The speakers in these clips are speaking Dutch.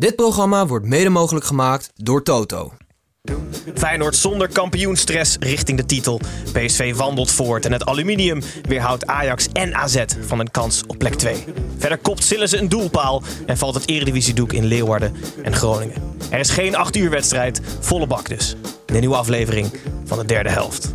Dit programma wordt mede mogelijk gemaakt door Toto. Feyenoord zonder kampioenstress richting de titel. PSV wandelt voort en het aluminium weerhoudt Ajax en AZ van een kans op plek 2. Verder kopt ze een doelpaal en valt het eredivisiedoek in Leeuwarden en Groningen. Er is geen 8 uur wedstrijd, volle bak dus. De nieuwe aflevering van de derde helft.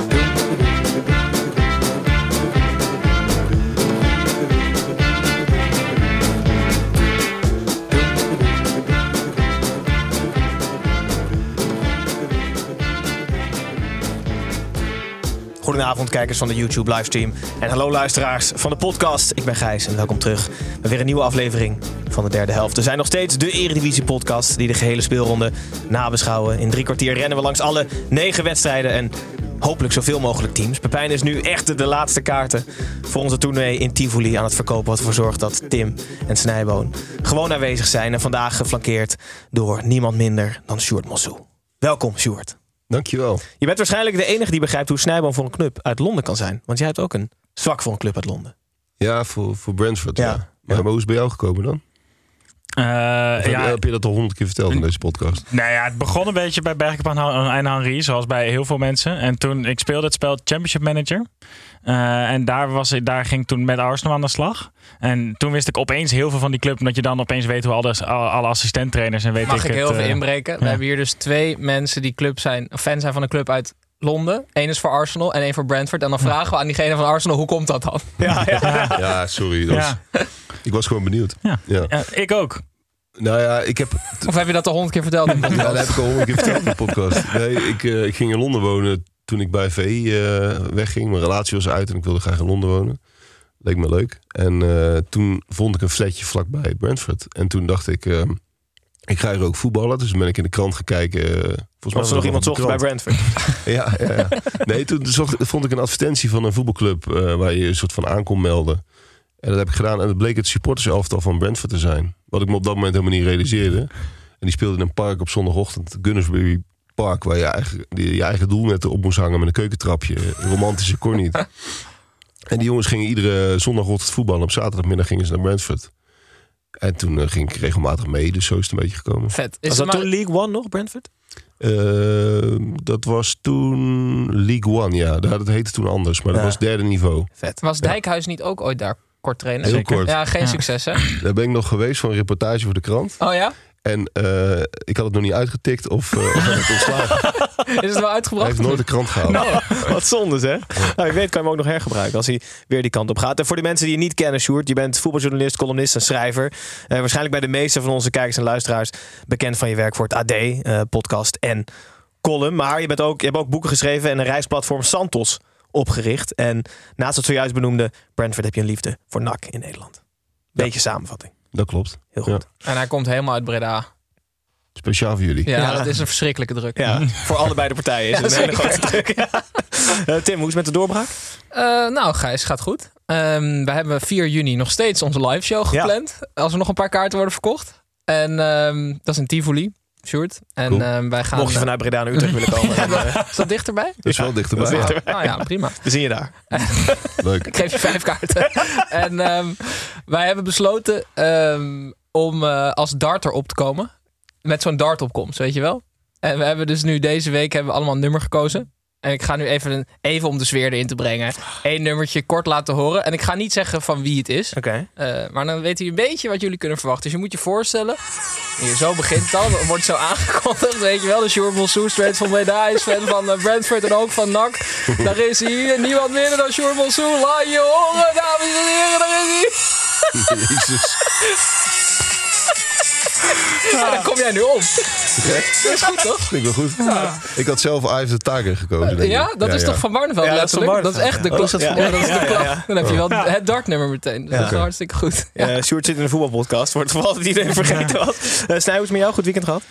Goedenavond kijkers van de YouTube livestream en hallo luisteraars van de podcast. Ik ben Gijs en welkom terug bij weer een nieuwe aflevering van de derde helft. We zijn nog steeds de Eredivisie podcast die de gehele speelronde nabeschouwen. In drie kwartier rennen we langs alle negen wedstrijden en hopelijk zoveel mogelijk teams. Pepijn is nu echt de laatste kaarten voor onze tournee in Tivoli aan het verkopen. Wat ervoor zorgt dat Tim en Snijboon gewoon aanwezig zijn. En vandaag geflankeerd door niemand minder dan Sjoerd Mossou. Welkom Sjoerd. Dankjewel. Je bent waarschijnlijk de enige die begrijpt hoe Snijboom voor een club uit Londen kan zijn. Want jij hebt ook een zwak voor een club uit Londen. Ja, voor, voor Brentford. Ja. Ja. Maar, maar hoe is het bij jou gekomen dan? Eh, ja, heb je dat al honderd keer verteld in deze podcast? nou ja, het begon een beetje bij Bergkamp en Henry, zoals bij heel veel mensen. En toen, ik speelde het spel Championship Manager. Eh, en daar, was, ik- daar ging ik toen met Arsenal aan de slag. En toen wist ik opeens heel veel van die club. Omdat je dan opeens weet hoe alle, alle assistenttrainers en weet Mag ik ik het, heel even eh, inbreken? We hebben hier dus twee mensen die club zijn, of fan zijn van een club uit Londen. Eén is voor Arsenal en één voor Brentford. En dan vragen we aan diegene van Arsenal, hoe komt dat dan? Ja, ja. Ja, sorry. Dat Ja, was- ik was gewoon benieuwd. Ja. Ja. ja, ik ook. Nou ja, ik heb, Of heb je dat al honderd keer verteld? in de ja, podcast? dat heb ik al honderd keer verteld in de podcast. Nee, ik, eh, ik ging in Londen wonen toen ik bij VI eh, wegging. Mijn relatie was uit en ik wilde graag in Londen wonen. Leek me leuk. En eh, toen vond ik een flatje vlakbij Brentford. En toen dacht ik, eh, ik ga hier ook voetballen. Dus toen ben ik in de krant gaan kijken. Volgens mij Was er nog iemand zocht bij. Brentford? Ja, ja, ja. Nee, toen zocht, vond ik een advertentie van een voetbalclub eh, waar je een soort van aan kon melden. En dat heb ik gedaan. En het bleek het supporterselftal van Brentford te zijn. Wat ik me op dat moment helemaal niet realiseerde. En die speelde in een park op zondagochtend. Gunnersbury Park. Waar je eigen, die, je eigen doelnetten op moest hangen met een keukentrapje. Romantische kon niet. En die jongens gingen iedere zondagochtend voetballen. Op zaterdagmiddag gingen ze naar Brentford. En toen eh, ging ik regelmatig mee. Dus zo is het een beetje gekomen. Vet. Is Was dat maar- toen League One nog, Brentford? Eh, dat was toen League One, ja. Dat heette toen anders, maar dat Ja. was derde niveau. Vet. Was Dijkhuis niet ook ooit daar kort trainen? Heel kort. Ja, geen Ja. succes hè? Daar ben ik nog geweest voor een reportage voor de krant. Oh ja? En eh, ik had het nog niet uitgetikt of, eh of hij werd ontslagen. Is het wel Hij uitgebracht? heeft nooit de krant gehaald. Wat zonde, hè? Nou, je weet kan je hem ook nog hergebruiken als hij weer die kant op gaat. En voor de mensen die je niet kennen, Sjoerd, je bent voetbaljournalist, columnist en schrijver. Eh, waarschijnlijk bij de meeste van onze kijkers en luisteraars bekend van je werk voor het AD, eh, podcast en column. Maar je, bent ook, je hebt ook boeken geschreven en een reisplatform Santos opgericht. En naast het zojuist benoemde Brentford heb je een liefde voor NAC in Nederland. Beetje samenvatting. Dat klopt. Heel goed. En hij komt helemaal uit Breda. Speciaal voor jullie. Ja, Ja. dat is een verschrikkelijke druk. Ja, voor allebei de partijen is het een hele grote druk. Ja. Eh, Tim, hoe is het met de doorbraak? Eh, nou, Gijs, gaat goed. Ehm, we hebben 4 juni nog steeds onze live show gepland. Als er nog een paar kaarten worden verkocht. En ehm, dat is in Tivoli, Sjoerd. En Cool. ehm, wij gaan... Mocht je vanuit Breda naar Utrecht willen komen, dan, eh, Is dat dichterbij? Dat is wel dichterbij. dat is Ja, dichterbij. Nou ja, prima. we zien je daar. leuk. Ik geef je vijf kaarten. en ehm, wij hebben besloten ehm, om eh, als darter op te komen. Met zo'n dartopkomst, weet je wel. En we hebben dus nu deze week hebben we allemaal een nummer gekozen. En ik ga nu even, even om de sfeer erin te brengen. één nummertje kort laten horen. En ik ga niet zeggen van wie het is. Oké. Eh, maar dan weten jullie een beetje wat jullie kunnen verwachten. Dus je moet je voorstellen. Hier, zo begint het al. Dan wordt zo aangekondigd. Weet je wel. De Sjoerd Monsoe, straight van Breda. is fan van eh, Brentford en ook van NAC. Daar is hij. Niemand minder dan Sjoerd Monsoe. Laat je horen, dames en heren. Daar is hij. Jezus. En dan kom jij nu om. Dat is goed, toch? Vind ik wel goed. Ik had zelf Ives de Taker gekozen. denk ik. Ja, dat is toch van Barneveld Ja, dat is van letterlijk? Dat is echt de Barneveld, klap. ja. Ja, dat is de Ja, ja, klap. ja. Dan heb je wel het dartnummer meteen. Dus dat is hartstikke goed. Ja. Sjoerd zit in een voetbalpodcast. Wordt vooral dat iedereen vergeten was. Uh, Snij, hoe is het met jou? Goed weekend gehad?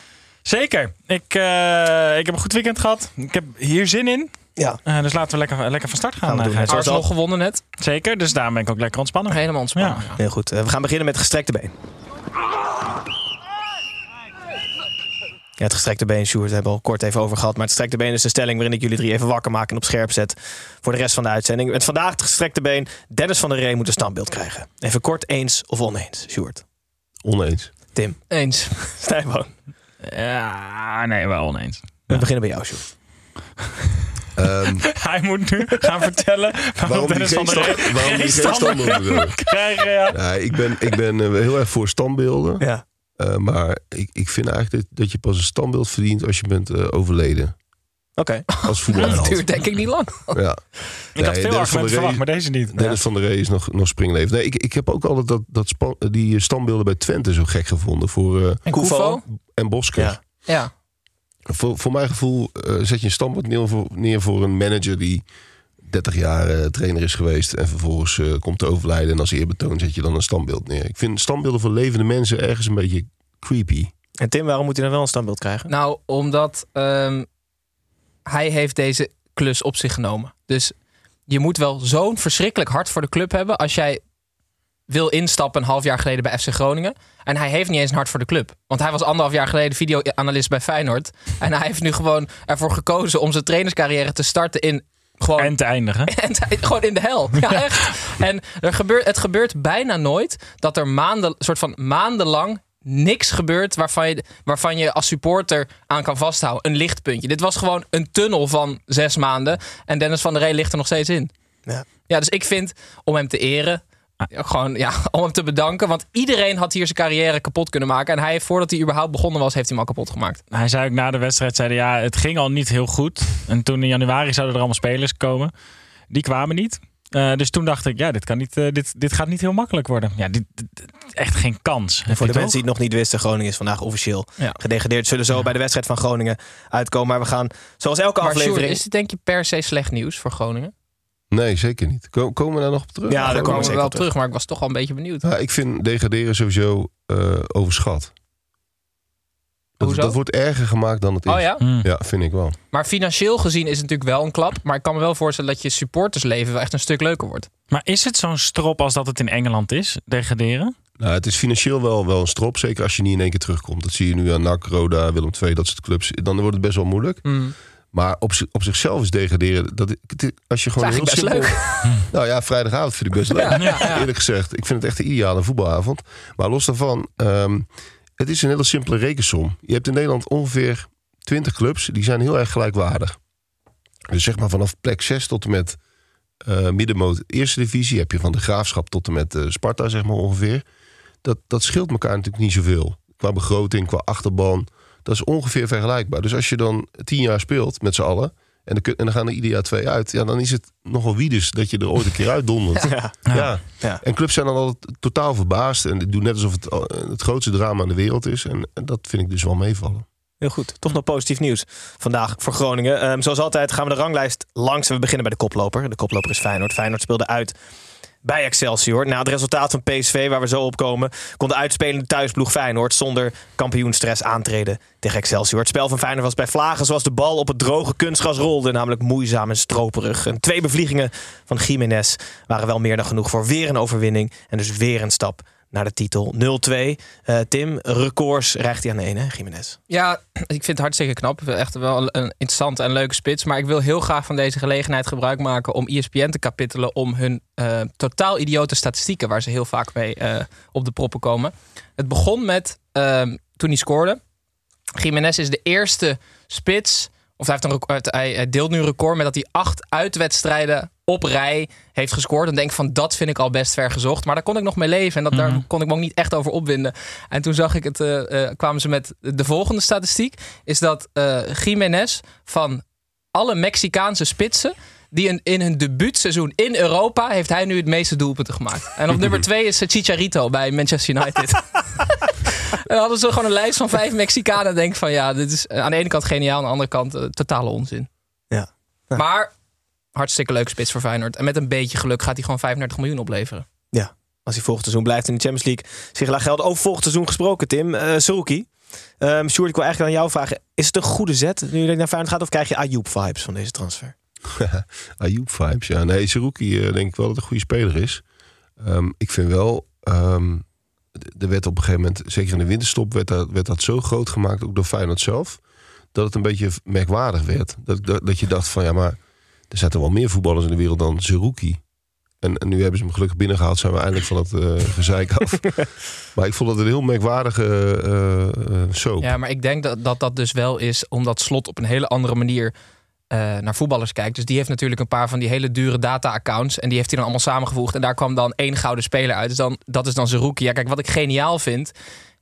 Zeker. Ik, eh, ik heb een goed weekend gehad. Ik heb hier zin in. Ja. Eh, dus laten we lekker, lekker van start gaan. Gaan. Zoals Arsenal al- gewonnen net. Zeker, dus daar ben ik ook lekker ontspannen. Helemaal ontspannen. Ja. ja. Heel goed. We gaan beginnen met gestrekte been. Ja, het gestrekte been, Sjoerd, hebben we al kort even over gehad. Maar het gestrekte been is de stelling waarin ik jullie drie even wakker maak en op scherp zet voor de rest van de uitzending. Met vandaag het gestrekte been. Dennis van der Ree moet een standbeeld krijgen. Even kort eens of oneens, Sjoerd. Oneens. Tim, Eens. Stijnboon. Ja, nee, wel oneens. We beginnen bij jou, Sjoerd. Ehm, Hij moet nu gaan vertellen waarom, Dennis van der Ree waarom geen krijgen. Ja. Ja, ik ben, ik ben eh, heel erg voor standbeelden. Ja. Eh, maar ik, ik vind eigenlijk dat, dat je pas een standbeeld verdient als je bent eh, overleden. Oké. Als Dat voetbalheld. duurt denk ik niet lang. Ja. Ik had Nee, veel Dennis van argumenten verwacht, Ree- maar deze niet. Dennis van der Ree is nog, nog springleven. Nee, ik, ik heb ook altijd dat, dat span- die standbeelden bij Twente zo gek gevonden. Voor, eh, En Koevo? En Bosker. Ja. Ja. Voor, voor mijn gevoel zet je een standbeeld neer voor, neer voor een manager die 30 jaar eh, trainer is geweest. En vervolgens eh, komt te overlijden. En als eerbetoon zet je dan een standbeeld neer. Ik vind standbeelden voor levende mensen ergens een beetje creepy. En Tim, waarom moet hij dan wel een standbeeld krijgen? Nou, omdat ehm, hij heeft deze klus op zich genomen. Dus je moet wel zo'n verschrikkelijk hart voor de club hebben als jij wil instappen een half jaar geleden bij FC Groningen. En hij heeft niet eens een hart voor de club. Want hij was anderhalf jaar geleden videoanalist bij Feyenoord. En hij heeft nu gewoon ervoor gekozen om zijn trainerscarrière te starten in gewoon En te eindigen. en gewoon in de hel. Ja, echt. En er gebeurt, het gebeurt bijna nooit dat er maanden, soort van maandenlang niks gebeurt waarvan je, waarvan je als supporter aan kan vasthouden. Een lichtpuntje. Dit was gewoon een tunnel van zes maanden. En Dennis van der Rey ligt er nog steeds in. Ja. Ja, dus ik vind om hem te eren. Gewoon ja, om hem te bedanken. Want iedereen had hier zijn carrière kapot kunnen maken. En hij heeft voordat hij überhaupt begonnen was, heeft hij hem al kapot gemaakt. Hij zei ook na de wedstrijd, zeiden, ja, het ging al niet heel goed. En toen in januari zouden er allemaal spelers komen. Die kwamen niet. Eh, dus toen dacht ik, ja, dit, kan niet, eh, dit, dit gaat niet heel makkelijk worden. Ja, dit, echt geen kans. En voor de mensen die het nog niet wisten, Groningen is vandaag officieel Ja. gedegradeerd. Zullen zo bij de wedstrijd van Groningen uitkomen. Maar we gaan, zoals elke Maar aflevering... is dit denk je per se slecht nieuws voor Groningen? Nee, zeker niet. Ko- Komen we daar nog op terug? Ja, daar komen we wel op terug. maar ik was toch al een beetje benieuwd. Ja, ik vind degraderen sowieso eh, overschat. Dat, wordt erger gemaakt dan het is. Oh ja? Hmm. Ja, vind ik wel. Maar financieel gezien is het natuurlijk wel een klap. Maar ik kan me wel voorstellen dat je supportersleven wel echt een stuk leuker wordt. Maar is het zo'n strop als dat het in Engeland is, degraderen? Nou, het is financieel wel, wel een strop. Zeker als je niet in één keer terugkomt. Dat zie je nu aan NAC, Roda, Willem II, dat soort clubs. Dan wordt het best wel moeilijk. Maar op, op zichzelf is degraderen... Dat, als je gewoon is heel best simpel... Nou ja, vrijdagavond vind ik best leuk. Ja, ja. Eerlijk gezegd. Ik vind het echt een ideale voetbalavond. Maar los daarvan... ehm, het is een hele simpele rekensom. Je hebt in Nederland ongeveer 20 clubs. Die zijn heel erg gelijkwaardig. Dus zeg maar vanaf plek 6 tot en met eh middenmoot eerste divisie... heb je van de Graafschap tot en met eh, Sparta zeg maar ongeveer. Dat, dat scheelt elkaar natuurlijk niet zoveel. Qua begroting, qua achterban. Dat is ongeveer vergelijkbaar. Dus als je dan tien jaar speelt met z'n allen... En dan, kun- en dan gaan er ieder jaar twee uit. Ja, dan is het nogal wiedes dat je er ooit een keer uitdondert. Ja. Ja. Ja. En clubs zijn dan altijd totaal verbaasd. En doen net alsof het het grootste drama in de wereld is. En, en dat vind ik dus wel meevallen. Heel goed. Toch nog positief nieuws vandaag voor Groningen. Ehm, zoals altijd gaan we de ranglijst langs. en We beginnen bij de koploper. De koploper is Feyenoord. Feyenoord speelde uit bij Excelsior. Na het resultaat van PSV, waar we zo op komen... kon de uitspelende thuisploeg Feyenoord zonder kampioenstress aantreden tegen Excelsior. Het spel van Feyenoord was bij vlagen zoals de bal op het droge kunstgras rolde. Namelijk moeizaam en stroperig. En twee bevliegingen van Jiménez waren wel meer dan genoeg voor weer een overwinning. En dus weer een stap naar de titel 0-2. Eh, Tim, records rijgt hij aan de ene, Jiménez. Ja, ik vind het hartstikke knap. Echt wel een interessante en leuke spits. Maar ik wil heel graag van deze gelegenheid gebruik maken om ESPN te kapitelen om hun eh, totaal idiote statistieken, waar ze heel vaak mee eh, op de proppen komen. Het begon met ehm, toen hij scoorde. Jiménez is de eerste spits Of hij, heeft een hij deelt nu een record met dat hij acht uitwedstrijden op rij heeft gescoord. Dan denk ik van dat vind ik al best ver gezocht. Maar daar kon ik nog mee leven. En dat, daar kon ik me ook niet echt over opwinden. En toen zag ik het, eh, eh, kwamen ze met de volgende statistiek. Is dat eh Jiménez van alle Mexicaanse spitsen. Die in, in hun debuutseizoen in Europa heeft hij nu het meeste doelpunten gemaakt. En op nummer twee is Chicharito bij Manchester United. en dan hadden ze gewoon een lijst van vijf Mexicanen. En denk ik van ja, dit is aan de ene kant geniaal, aan de andere kant totale onzin. Ja. Maar hartstikke leuke spits voor Feyenoord. En met een beetje geluk gaat hij gewoon 35 miljoen opleveren. Ja, als hij volgend seizoen blijft in de Champions League. Zich laat geld over volgend seizoen gesproken, Tim. Uh, Saruki. Um, Sjoerd, ik wil eigenlijk aan jou vragen. Is het een goede zet nu je naar Feyenoord gaat? Of krijg je Ayoub-vibes van deze transfer? Ayoub-vibes, ja. Nee, Saruki uh, denk ik wel dat het een goede speler is. Um, ik vind wel... Um, er werd op een gegeven moment, zeker in de winterstop, werd dat, werd dat zo groot gemaakt, ook door Feyenoord zelf, dat het een beetje merkwaardig werd. Dat, dat, dat je dacht van, ja, maar er zaten wel meer voetballers in de wereld dan Zerouki. En, en, nu hebben ze hem gelukkig binnengehaald, zijn we eindelijk van het uh, gezeik af. maar ik vond het een heel merkwaardige uh, uh, show. Ja, maar ik denk dat, dat dat dus wel is omdat Slot op een hele andere manier naar voetballers kijkt. Dus die heeft natuurlijk een paar van die hele dure data-accounts. En die heeft hij dan allemaal samengevoegd. En daar kwam dan één gouden speler uit. Dus dan, dat is dan Zerouki. Ja, kijk, wat ik geniaal vind,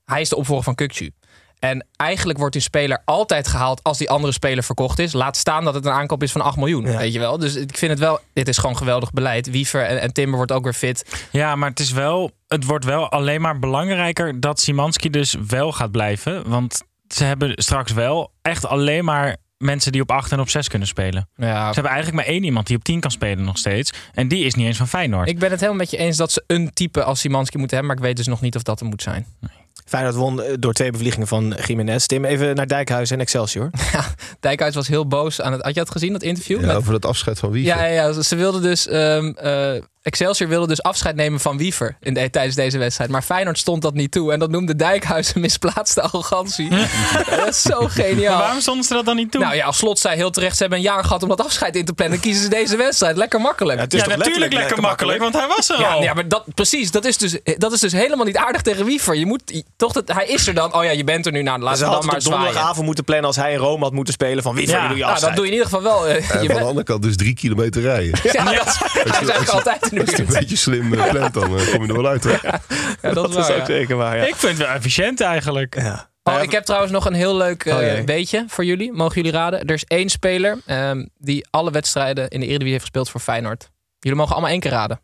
hij is de opvolger van Kukcu. En eigenlijk wordt die speler altijd gehaald als die andere speler verkocht is. Laat staan dat het een aankoop is van 8 miljoen. Ja. Weet je wel? Dus ik vind het wel. Dit is gewoon geweldig beleid. Wiever en, en, Timber wordt ook weer fit. Ja, maar het is wel. Het wordt wel alleen maar belangrijker dat Simanski dus wel gaat blijven. Want ze hebben straks wel echt alleen maar mensen die op 8 en op 6 kunnen spelen. Ja. Ze hebben eigenlijk maar één iemand die op 10 kan spelen nog steeds. En die is niet eens van Feyenoord. Ik ben het helemaal met je eens dat ze een type als Simanski moeten hebben. Maar ik weet dus nog niet of dat er moet zijn. Nee. Feyenoord won door twee bevliegingen van Jiménez. Tim, even naar Dijkhuis en Excelsior. Ja, Dijkhuis was heel boos aan het... Had je dat gezien, dat interview? Ja, met... over het afscheid van Wiever. Ja, ja, ja ze wilden dus... Um, uh, Excelsior wilde dus afscheid nemen van Wiever in de, tijdens deze wedstrijd. Maar Feyenoord stond dat niet toe. En dat noemde Dijkhuis een misplaatste arrogantie. dat is zo geniaal. Maar waarom stonden ze dat dan niet toe? Nou ja, als Slot zei heel terecht... ze hebben een jaar gehad om dat afscheid in te plannen. kiezen ze deze wedstrijd. Lekker makkelijk. Ja, ja natuurlijk lekker, lekker makkelijk, want hij was er ja, al. Ja, maar dat, precies. Dat is, dus, dat is dus helemaal niet aardig tegen Wiever. Je moet toch... Dat, hij is er dan. Oh ja, je bent er nu. Nou, laten we dan maar zwaaien. donderdagavond moeten plannen als hij in Rome had moeten spelen. Van Wiever, ja, doe je nou, dat doe je in ieder geval wel. Uh, en van de andere kant dus drie kilometer rijden. Ja, dat, dat is eigenlijk altijd Als je een beetje slim uh, plant, dan uh, kom je er wel uit. Ja, dat, dat is, waar, is ook zeker waar. Ja. Ik vind het wel efficiënt eigenlijk. Ja. Oh, ik heb trouwens nog een heel leuk uh, oh, weetje voor jullie. Mogen jullie raden? Er is één speler um, die alle wedstrijden in de Eredivisie heeft gespeeld voor Feyenoord. Jullie mogen allemaal één keer raden.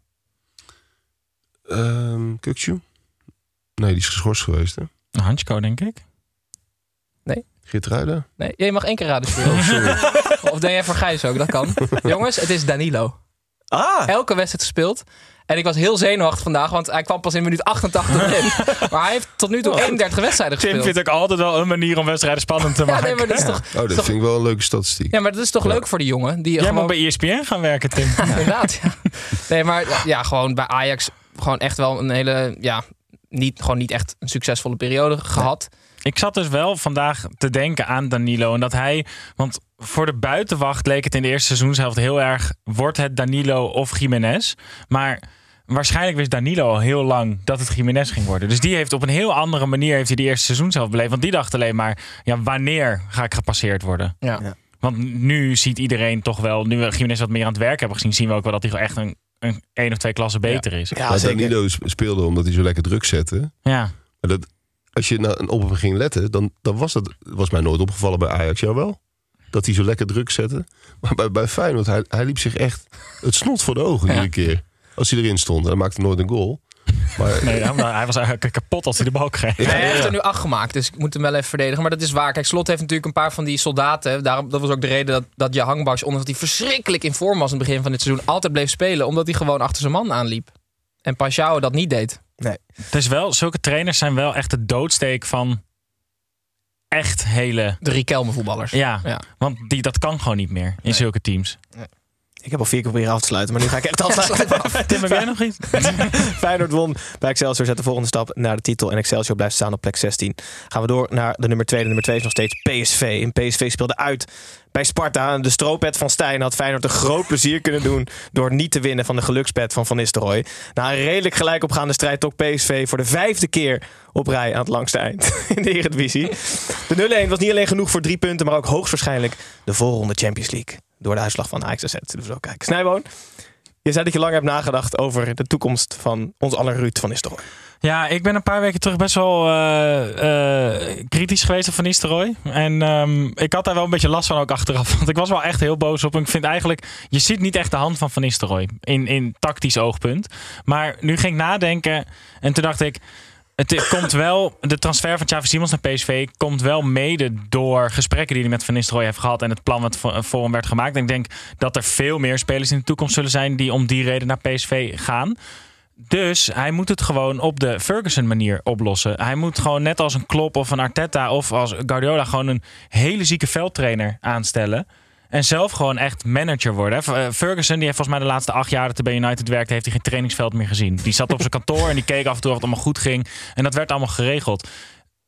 Um? Nee, die is geschorst geweest, hè? Hansko, denk ik. Nee. Geert Ruiden? Nee, je mag één keer raden, oh, sorry. of deed jij voor Gijs ook, dat kan. Jongens, het is Danilo. Ah. Elke wedstrijd gespeeld. En ik was heel zenuwachtig vandaag, want hij kwam pas in minuut 88 in. Maar hij heeft tot nu toe 31 wedstrijden gespeeld. Tim vindt ook altijd wel een manier om wedstrijden spannend te maken. Ja, nee, maar dat is toch, oh, dat toch... vind ik wel een leuke statistiek. Ja, maar dat is toch ja. leuk voor die jongen. Die Jij gewoon... moet bij ESPN gaan werken, Tim. Ja, inderdaad, ja. Nee, maar ja, gewoon bij Ajax gewoon echt wel een hele... Ja, niet, gewoon niet echt een succesvolle periode gehad. Ik zat dus wel vandaag te denken aan Danilo. En dat hij... Want voor de buitenwacht leek het in de eerste seizoenshelft heel erg... Wordt het Danilo of Jiménez? Maar waarschijnlijk wist Danilo al heel lang dat het Jiménez ging worden. Dus die heeft op een heel andere manier heeft hij die eerste seizoenshelft beleefd. Want die dacht alleen maar, ja, wanneer ga ik gepasseerd worden? Ja. ja. Want nu ziet iedereen toch wel, nu we Jiménez wat meer aan het werk hebben gezien, zien we ook wel dat hij gewoon echt een, een één of twee klassen beter ja. is. Ja, maar Danilo speelde omdat hij zo lekker druk zette. Ja. Maar dat, als je nou op hem ging letten, dan, dan was dat was mij nooit opgevallen bij Ajax. Jou wel? Dat hij zo lekker druk zette. Maar bij, bij Feyenoord, hij, hij liep zich echt het snot voor de ogen iedere keer. Als hij erin stond. En hij maakte nooit een goal. Maar, nee, hij was eigenlijk kapot als hij de bal kreeg. Ja, hij heeft er nu acht gemaakt, dus ik moet hem wel even verdedigen. Maar dat is waar. Kijk, Slot heeft natuurlijk een paar van die soldaten. Daarom, dat was ook de reden dat, dat Jahangbars, ondanks dat hij verschrikkelijk in vorm was in het begin van dit seizoen, altijd bleef spelen. Omdat hij gewoon achter zijn man aanliep. En Pashao dat niet deed. Nee. Het is wel, zulke trainers zijn wel echt de doodsteek van echt hele... De Riquelme voetballers. Ja, ja, want die, dat kan gewoon niet meer in nee. zulke teams. Nee. Ik heb al vier keer proberen af te sluiten, maar nu ga ik echt afsluiten. Tim, heb jij nog iets? Feyenoord won bij Excelsior. Zet de volgende stap naar de titel. En Excelsior blijft staan op plek 16. Gaan we door naar de nummer 2. De nummer 2 is nog steeds PSV. En PSV speelde uit bij Sparta. De stroopet van Stijn had Feyenoord een groot plezier kunnen doen... door niet te winnen van de gelukspet van Van Nistelrooy. Na een redelijk gelijk opgaande strijd trok PSV voor de vijfde keer op rij aan het langste eind in de Eredivisie. De 0-1 was niet alleen genoeg voor drie punten... maar ook hoogstwaarschijnlijk de voorronde Champions League. Door de uitslag van Ajax AZ. Dus ook kijken. Snijboon, je zei dat je lang hebt nagedacht over de toekomst van ons aller Ruud van Nistelrooy. Ja, ik ben een paar weken terug best wel eh, eh, kritisch geweest op Van Nistelrooy. En ehm, ik had daar wel een beetje last van ook achteraf. Want ik was wel echt heel boos op hem. Ik vind eigenlijk, je ziet niet echt de hand van Van Nistelrooy in, in tactisch oogpunt. Maar nu ging ik nadenken en toen dacht ik... Het komt wel, de transfer van Xavi Simons naar PSV komt wel mede door gesprekken die hij met Van Nistelrooy heeft gehad en het plan wat voor voor hem werd gemaakt. En ik denk dat er veel meer spelers in de toekomst zullen zijn die om die reden naar PSV gaan. Dus hij moet het gewoon op de Ferguson manier oplossen. Hij moet gewoon net als een Klopp of een Arteta of als Guardiola gewoon een hele zieke veldtrainer aanstellen. En zelf gewoon echt manager worden. hè. Ferguson, die heeft volgens mij de laatste acht jaar dat hij bij United werkte, heeft hij geen trainingsveld meer gezien. Die zat op zijn kantoor en die keek af en toe of het allemaal goed ging. En dat werd allemaal geregeld.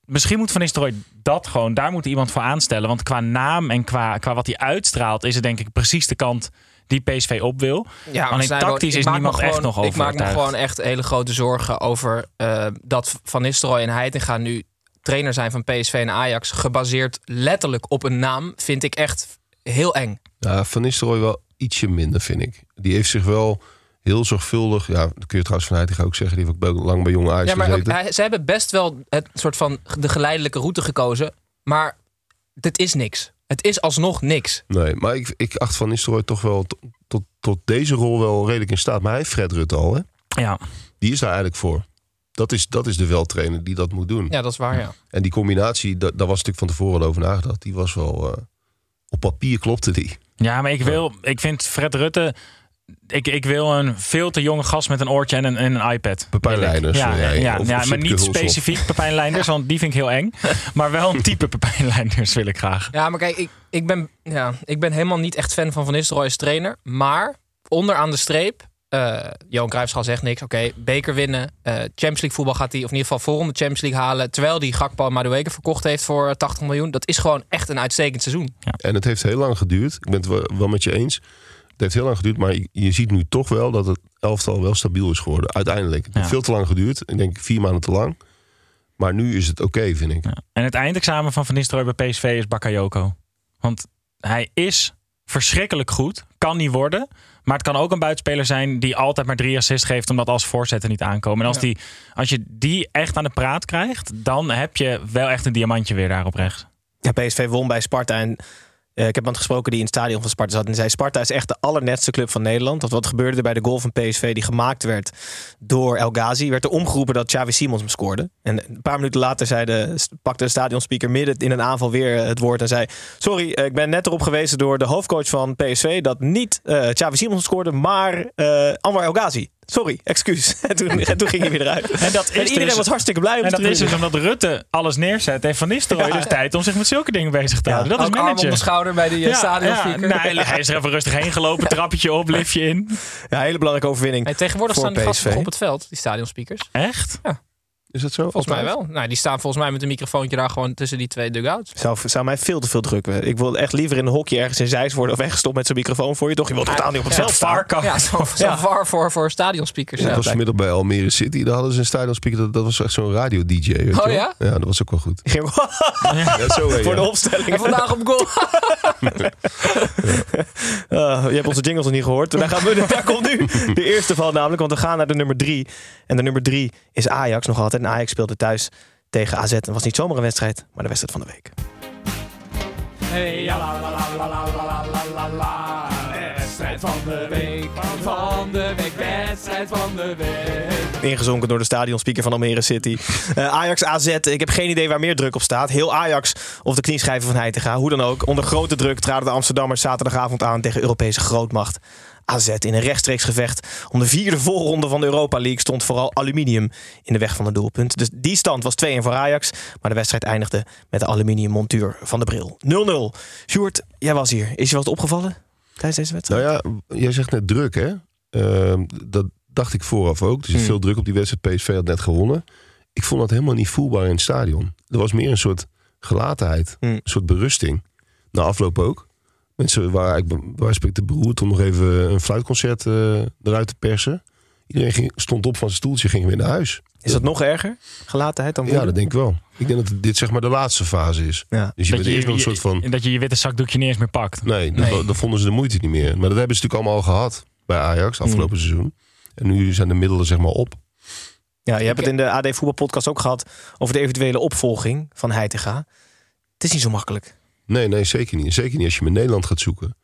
Misschien moet Van Nistelrooy dat gewoon, daar moet iemand voor aanstellen. Want qua naam en qua, qua wat hij uitstraalt, is het denk ik precies de kant die PSV op wil. Ja, Alleen tactisch is niemand echt gewoon- nog over Ik maak me gewoon echt hele grote zorgen over eh, dat Van Nistelrooy en Heitinga nu trainer zijn van PSV en Ajax. Gebaseerd letterlijk op een naam, vind ik echt heel eng. Ja, Van Nistelrooy wel ietsje minder, vind ik. Die heeft zich wel heel zorgvuldig... Ja, dat kun je trouwens van Heitinga ook zeggen. Die heeft ook lang bij jonge Ajax Ja, maar ook, gezeten. hij- ze hebben best wel het soort van de geleidelijke route gekozen. Maar dit is niks. Het is alsnog niks. Nee, maar ik, ik acht Van Nistelrooy toch wel to- tot, tot deze rol wel redelijk in staat. Maar hij heeft Fred Rutte al, hè? Ja. Die is daar eigenlijk voor. Dat is, dat is de veldtrainer die dat moet doen. Ja, dat is waar, ja. En die combinatie, da- daar was natuurlijk van tevoren al over nagedacht. Die was wel... eh, op papier klopte die. Ja, maar ik wil, ik vind Fred Rutte. Ik, ik wil een veel te jonge gast met een oortje en een, en een iPad. Pepijn. Leijnders, Ja, ja, ja, maar niet specifiek Pepijn Leinders, want die vind ik heel eng. Maar wel een type Pepijn Leinders wil ik graag. Ja, maar kijk, ik, ik, ben, ja, ik ben helemaal niet echt fan van Van Nistelrooy als trainer. Maar onderaan de streep, eh Johan Cruijffschaal zegt niks. Oké, beker winnen. eh, Champions League voetbal gaat hij, of in ieder geval volgende Champions League halen. Terwijl die Gakpo en Madueke verkocht heeft voor 80 miljoen. Dat is gewoon echt een uitstekend seizoen. En het heeft heel lang geduurd. Ik ben het wel, met je eens. Het heeft heel lang geduurd, maar je, ziet nu toch wel dat het elftal wel stabiel is geworden. Uiteindelijk. Het heeft Ja. veel te lang geduurd. Ik denk vier maanden te lang. Maar nu is het oké, vind ik. En het eindexamen van Van Nistelrooy bij PSV is Bakayoko. Want hij is verschrikkelijk goed. Kan niet worden. Maar het kan ook een buitenspeler zijn die altijd maar drie assists geeft. Omdat als voorzetten niet aankomen. En als, Ja. die, als je die echt aan de praat krijgt. Dan heb je wel echt een diamantje weer daar op rechts. Ja, PSV won bij Sparta en ik heb iemand gesproken die in het stadion van Sparta zat en zei Sparta is echt de allernetste club van Nederland. Dat wat gebeurde er bij de goal van PSV die gemaakt werd door El Ghazi, werd er omgeroepen dat Xavi Simons hem scoorde. En een paar minuten later zei de, pakte de stadionspeaker midden in een aanval weer het woord en zei: "Sorry, eh, ik ben net erop gewezen door de hoofdcoach van PSV dat niet eh Xavi Simons scoorde, maar eh Anwar El Ghazi. Sorry, excuus." En toen, en toen ging hij weer eruit. En, dat is En iedereen dus- was hartstikke blij om En te dat is dus omdat Rutte alles neerzet. En Van Nistelrooy Ja. dus tijd om zich met zulke dingen bezig te houden. dat is manager. om de schouder bij die ja, stadionspeaker. Ja, nee, hij is er even rustig heen gelopen. Trappetje op, liftje in. Ja, hele belangrijke overwinning. Hey, tegenwoordig voor staan die gasten op het veld, die stadionspeakers. Echt? Is dat zo? Volgens mij wel. Nou, die staan volgens mij met een microfoontje daar gewoon tussen die twee dugouts. Zou, zou mij veel te veel drukken. Ik wil echt liever in een hokje ergens in Zeist worden of weggestopt met zo'n microfoon voor je. Toch, je wilt totaal niet op het Ja, veld staan. VAR kan. Ja, zo'n zo Ja. VAR voor, voor stadionspeakers. Ja. was vanmiddag bij Almere City. Daar hadden ze een stadionspeaker. Dat, dat was echt zo'n radio-dj. weet je Oh wel. ja? Ja, dat was ook wel goed. Ja, zo, voor de opstelling. En vandaag op goal. Ah, je hebt onze jingles nog niet gehoord. Daar, gaan we, daar komt nu de eerste van namelijk. Want we gaan naar de nummer drie. En de nummer drie is Ajax nog altijd. En Ajax speelde thuis tegen AZ. En was niet zomaar een wedstrijd, maar de wedstrijd van de week. Hey, wedstrijd van de week, van de week, wedstrijd van de week. Ingezonken door de stadionspeaker van Almere City. Eh, Ajax AZ, ik heb geen idee waar meer druk op staat. Heel Ajax of de knieschijven van Heitinga, hoe dan ook. Onder grote druk traden de Amsterdammers zaterdagavond aan tegen Europese grootmacht AZ in een rechtstreeks gevecht om de vierde voorronde van de Europa League stond vooral aluminium in de weg van het doelpunt. Dus die stand was 2-1 voor Ajax, maar de wedstrijd eindigde met de aluminium montuur van de bril. 0-0. Sjoerd, jij was hier. Is je wat opgevallen? tijdens deze wedstrijd? Nou ja, jij zegt net druk, hè? Ehm, dat dacht ik vooraf ook. Er zit Hmm. veel druk op die wedstrijd. PSV had net gewonnen. Ik vond dat helemaal niet voelbaar in het stadion. Er was meer een soort gelatenheid. Hmm. Een soort berusting. Na afloop ook. Mensen waren eigenlijk waar te beroerd om nog even een fluitconcert eh, eruit te persen. Iedereen ging, stond op van zijn stoeltje, ging weer naar huis. Is dat nog erger? Gelatenheid dan Ja, dat denk ik wel. Ik denk dat dit zeg maar de laatste fase is. Ja. Dus je dat, bent eerst nog een soort van... dat je je witte zakdoekje niet eens meer pakt. Nee, Nee. Dan, dan vonden ze de moeite niet meer. Maar dat hebben ze natuurlijk allemaal al gehad bij Ajax afgelopen seizoen. En nu zijn de middelen zeg maar op. Ja, je hebt het in de AD Voetbalpodcast ook gehad over de eventuele opvolging van Heitinga. Het is niet zo makkelijk. Nee, nee, zeker niet. Zeker niet als je met Nederland gaat zoeken.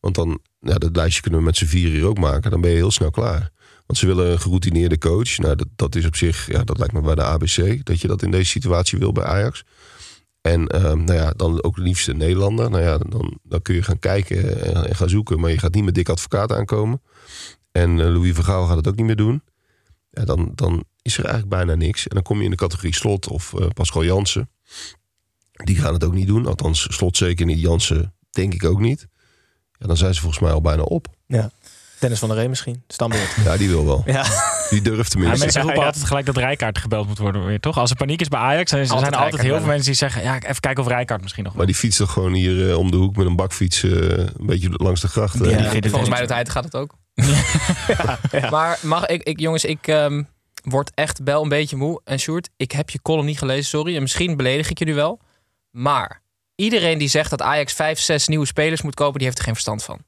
Want dan, ja, dat lijstje kunnen we met z'n vier hier ook maken. Dan ben je heel snel klaar. Want ze willen een geroutineerde coach. Nou, dat, dat is op zich, ja, dat lijkt me bij de ABC. Dat je dat in deze situatie wil bij Ajax. En ehm, nou ja, dan ook liefst een Nederlander. Nou ja, dan, dan kun je gaan kijken en, en gaan zoeken. Maar je gaat niet met dik advocaat aankomen. En eh, Louis Vergaal gaat het ook niet meer doen. Dan, dan is er eigenlijk bijna niks. En dan kom je in de categorie Slot of eh, Pascal Jansen. Die gaan het ook niet doen. Althans, Slot zeker niet. Jansen denk ik ook niet. Ja, dan zijn ze volgens mij al bijna op. Ja. Dennis van der Ree misschien, standbeeld. Ja, die wil wel. Ja. Die durft Ja, tenminste. mensen roepen ja. altijd gelijk dat Rijkaard gebeld moet worden weer, toch? Als er paniek is bij Ajax, dan zijn er Altijd heel veel mensen die zeggen... ja, even kijken of Rijkaard misschien nog... Maar die fietst toch gewoon hier eh, om de hoek met een bakfiets eh, een beetje langs de gracht. eh. Ja. Volgens mij het dat hij gaat het ook. Maar mag ik, ik jongens, ik ehm, word echt wel een beetje moe. En Sjoerd, ik heb je column niet gelezen, sorry. En misschien beledig ik jullie wel. Maar iedereen die zegt dat Ajax vijf, zes nieuwe spelers moet kopen, die heeft er geen verstand van.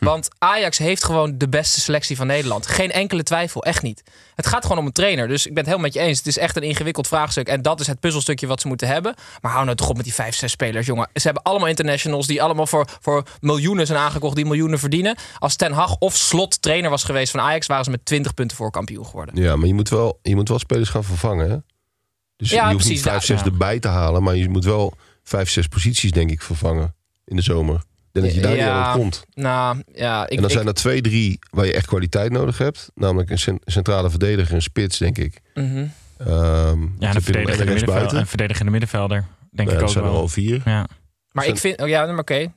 Want Ajax heeft gewoon de beste selectie van Nederland. Geen enkele twijfel, echt niet. Het gaat gewoon om een trainer. Dus ik ben het helemaal met je eens. Het is echt een ingewikkeld vraagstuk. En dat is het puzzelstukje wat ze moeten hebben. Maar hou nou toch op met die vijf, zes spelers, jongen. Ze hebben allemaal internationals die allemaal voor, voor miljoenen zijn aangekocht, die miljoenen verdienen. Als Ten Hag of Slot trainer was geweest van Ajax, waren ze met 20 punten voor kampioen geworden. Ja, maar je moet, wel, je moet wel spelers gaan vervangen. Hè? Dus Ja, je hoeft precies, niet vijf, zes ja. erbij te halen. Maar je moet wel vijf, zes posities denk ik vervangen in de zomer. Denk dat je daar Ja. niet aan komt. Nou, ja, ik, En dan ik- zijn er twee, drie waar je echt kwaliteit nodig hebt. Namelijk een cent- centrale verdediger, een spits, denk ik. Mhm. Ehm, Ja, en een verdedigende, en middenvelder, een verdedigende middenvelder, denk Ja, ik dat ook zijn er wel. al vier. Ja. Maar ik vind, oh ja, maar oké,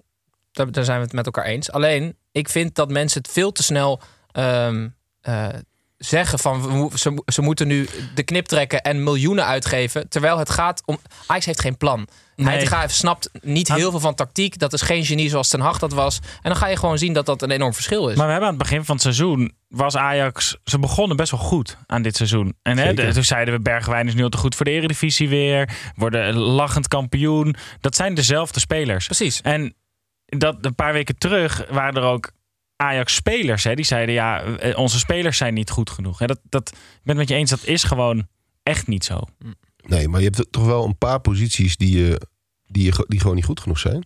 daar, daar zijn we het met elkaar eens. Alleen, ik vind dat mensen het veel te snel ehm, eh, zeggen van ze, ze moeten nu de knip trekken en miljoenen uitgeven. Terwijl het gaat om. Ajax heeft geen plan. Nee. Hij snapt niet heel veel van tactiek. Dat is geen genie zoals Ten Hag dat was. En dan ga je gewoon zien dat dat een enorm verschil is. Maar we hebben aan het begin van het seizoen was Ajax. Ze begonnen best wel goed aan dit seizoen. En hè, de- toen zeiden we: Bergwijn is nu al te goed voor de Eredivisie weer. Worden lachend kampioen. Dat zijn dezelfde spelers. Precies. En dat een paar weken terug waren er ook Ajax-spelers. Hè, die zeiden: ja, eh, onze spelers zijn niet goed genoeg. Hè, dat, dat, ik ben het met je eens, dat is gewoon echt niet zo. Nee, maar je hebt toch wel een paar posities die, je, die, je, die gewoon niet goed genoeg zijn.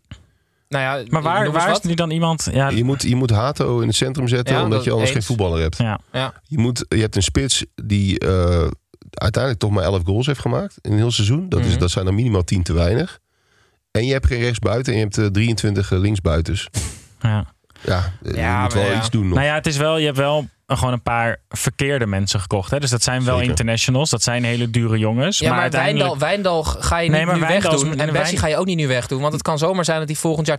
Nou ja, Maar waar, waar is nu dan iemand? Ja, Je moet, je moet Hato in het centrum zetten, Ja, omdat dat je anders eens. geen voetballer hebt. ja. Ja. Je, moet, je hebt een spits die eh, uiteindelijk toch maar 11 goals heeft gemaakt in een heel seizoen. Dat, is, Mhm. dat zijn er minimaal 10 te weinig. En je hebt geen rechtsbuiten en je hebt eh, 23 linksbuitens. ja. Ja, Ja, je moet maar wel ja. iets doen nog. Nou ja, het is wel, je hebt wel gewoon een paar verkeerde mensen gekocht. Hè? Dus dat zijn wel Zeker. internationals. Dat zijn hele dure jongens. Ja, maar, uiteindelijk... Wijndal, Wijndal ga je niet Nee, maar nu wegdoen. En Wijn- Bessie ga je ook niet nu wegdoen. Want het kan zomaar zijn dat die volgend jaar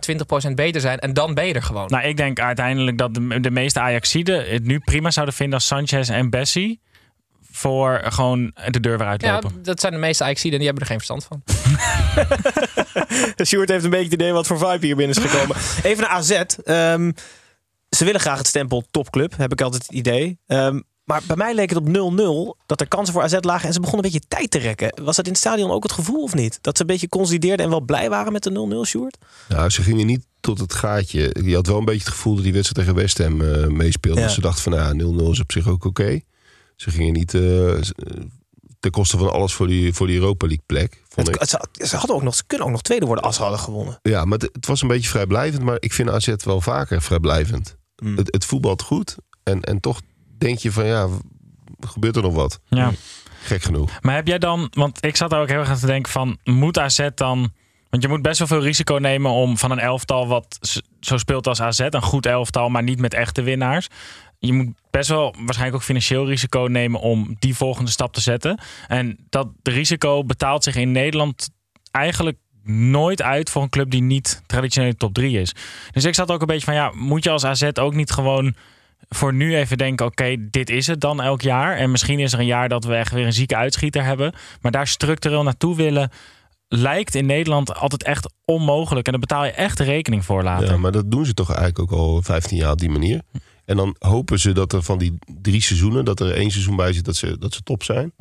20% beter zijn. En dan ben je er gewoon. Nou, ik denk uiteindelijk dat de, de meeste Ajaxiden het nu prima zouden vinden als Sanchez en Bessie voor gewoon de deur weer ja, uitlopen. dat zijn de meeste Ajaxiden en die hebben er geen verstand van. Stuart heeft een beetje het idee wat voor vibe hier binnen is gekomen. Even naar AZ. Ehm, ze willen graag het stempel topclub, heb ik altijd het idee. Ehm, maar bij mij leek het op 0-0 dat er kansen voor AZ lagen en ze begonnen een beetje tijd te rekken. Was dat in het stadion ook het gevoel of niet? Dat ze een beetje consolideerden en wel blij waren met de 0-0, Sjoerd? Nou, ze gingen niet tot het gaatje. Je had wel een beetje het gevoel dat die wedstrijd tegen West Ham eh, meespeelde. Ja. Dus ze dachten van, nou, 0-0 is op zich ook oké. Ze gingen niet eh, eh, ten koste van alles voor die, voor die Europa League plek. Vond Het, ik. ze, ze hadden ook nog, ze kunnen ook nog tweede worden als ze hadden gewonnen. Ja, maar het, het was een beetje vrijblijvend. Maar ik vind AZ wel vaker vrijblijvend. Mm. Het, het voetbalt goed. En, en toch denk je van, ja, gebeurt er nog wat? Ja. Gek genoeg. Maar heb jij dan, want ik zat daar ook heel erg aan te denken van, moet AZ dan... Want je moet best wel veel risico nemen om van een elftal wat zo speelt als AZ, een goed elftal, maar niet met echte winnaars. Je moet best wel waarschijnlijk ook financieel risico nemen om die volgende stap te zetten. En dat risico betaalt zich in Nederland eigenlijk nooit uit voor een club die niet traditioneel top 3 is. Dus ik zat ook een beetje van, ja, moet je als AZ ook niet gewoon voor nu even denken, oké, dit is het dan elk jaar. En misschien is er een jaar dat we echt weer een zieke uitschieter hebben. Maar daar structureel naartoe willen, lijkt in Nederland altijd echt onmogelijk. En daar betaal je echt de rekening voor later. Ja, maar dat doen ze toch eigenlijk ook al 15 jaar op die manier. En dan hopen ze dat er van die drie seizoenen, dat er één seizoen bij zit dat ze, dat ze top zijn.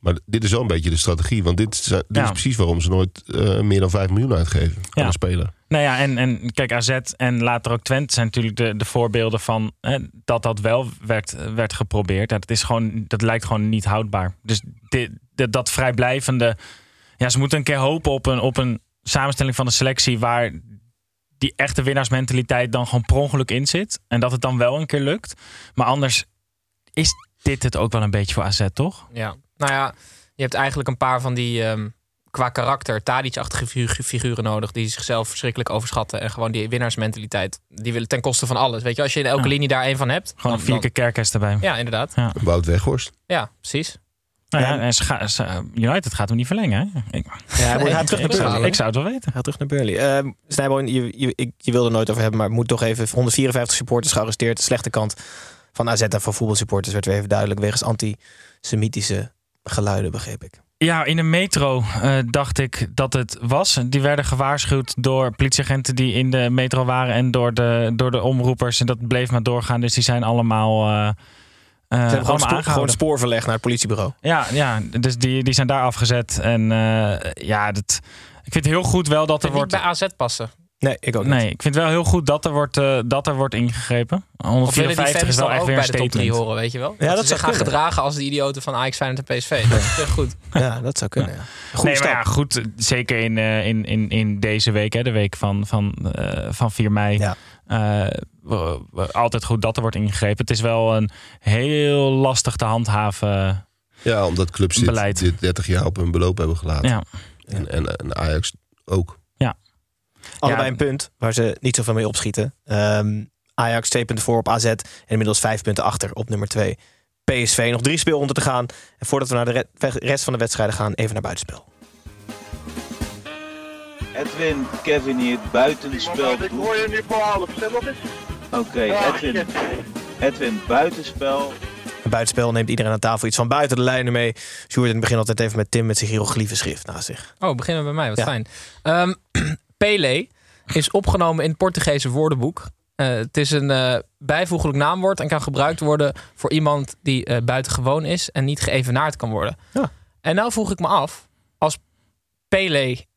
Maar dit is wel een beetje de strategie. Want dit, zijn- dit Ja. is precies waarom ze nooit eh, meer dan 5 miljoen uitgeven aan een speler. Nou ja, en, en kijk, AZ en later ook Twente zijn natuurlijk de, de voorbeelden van hè, dat dat wel werd, werd geprobeerd. Ja, dat, is gewoon, dat lijkt gewoon niet houdbaar. Dus dit, dit- dat vrijblijvende. Ja, ze moeten een keer hopen op een, op een samenstelling van de selectie waar die echte winnaarsmentaliteit dan gewoon per ongeluk in zit. En dat het dan wel een keer lukt. Maar anders is dit het ook wel een beetje voor AZ, toch? Ja. Nou ja, je hebt eigenlijk een paar van die ehm, qua karakter Tadic-achtige figu- figuren nodig die zichzelf verschrikkelijk overschatten en gewoon die winnaarsmentaliteit. Die willen ten koste van alles. Weet je, als je in elke Ja. linie daar één van hebt. Gewoon dan- vier keer kerkers erbij. Ja, inderdaad. Ja. Wout Weghorst. Ja, precies. Nou ja, en ze gaan- ze- United gaat hem niet verlengen. Hè? Ik, Ja, Nee, hij terug ik zou- Burnley. ik zou het wel weten. Ga terug naar Burnley. Uh, Snijboon, je, je, ik- je wilde er nooit over hebben, maar het moet toch even 154 supporters gearresteerd. De slechte kant van AZ en van voetbalsupporters werd weer even duidelijk wegens antisemitische geluiden, begreep ik. Ja, in de metro eh, dacht ik dat het was. Die werden gewaarschuwd door politieagenten die in de metro waren en door de, door de omroepers. En dat bleef maar doorgaan. Dus die zijn allemaal. eh, Ze hebben gewoon, spoor, aangehouden. gewoon spoorverleg naar het politiebureau. Ja, ja, dus die, die zijn daar afgezet. En eh, ja, dat, ik vind het heel goed wel dat er niet wordt. bij AZ passen. Nee, ik ook niet. Nee, ik vind het wel heel goed dat er wordt, eh, dat er wordt ingegrepen. Of willen die 154 is wel echt ook weer bij een de top 3 statement. horen, weet je wel? Ja, dat ze zich gaan kunnen. gedragen als de idioten van Ajax, Feyenoord en PSV. Dat is echt goed. Ja, dat zou kunnen. Ja. Goeie nee, stap. maar ja, goed. Zeker in, eh, in, in, in deze week, hè, de week van, van, eh, van 4 mei. Ja. eh, altijd goed dat er wordt ingegrepen. Het is wel een heel lastig te handhaven. Ja, omdat clubs dit, dit 30 jaar op hun beloop hebben gelaten. Ja. En, en, en Ajax ook. Allebei Ja. een punt waar ze niet zoveel mee opschieten. Ehm, Ajax twee punten voor op AZ en inmiddels vijf punten achter op nummer twee. PSV nog drie speelronden te gaan. En voordat we naar de re- rest van de wedstrijden gaan, even naar buitenspel. Edwin, Kevin hier, buitenspel. Ik hoor je nu voor half, nog eens. Oké, Edwin. Edwin, buitenspel. En buitenspel neemt iedereen aan tafel iets van buiten de lijnen mee. Sjoerd in het begin altijd even met Tim met zijn hieroglyphen schrift naast zich. Oh, beginnen we bij mij. Wat Ja. fijn. Ehm, Pele is opgenomen in het Portugese woordenboek. Eh, het is een eh, bijvoeglijk naamwoord en kan gebruikt worden voor iemand die eh, buitengewoon is en niet geëvenaard kan worden. Ja. En nou vroeg ik me af, als Pele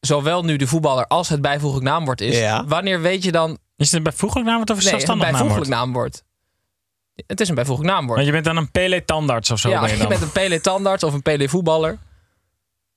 zowel nu de voetballer als het bijvoeglijk naamwoord is, Ja. wanneer weet je dan... Is het een bijvoeglijk naamwoord of een Nee, een zelfstandig bijvoeglijk naamwoord? naamwoord. Het is een bijvoeglijk naamwoord. Want je bent dan een Pele-tandarts of zo. ja, ben je je dan. bent een Pele-tandarts of een Pele-voetballer.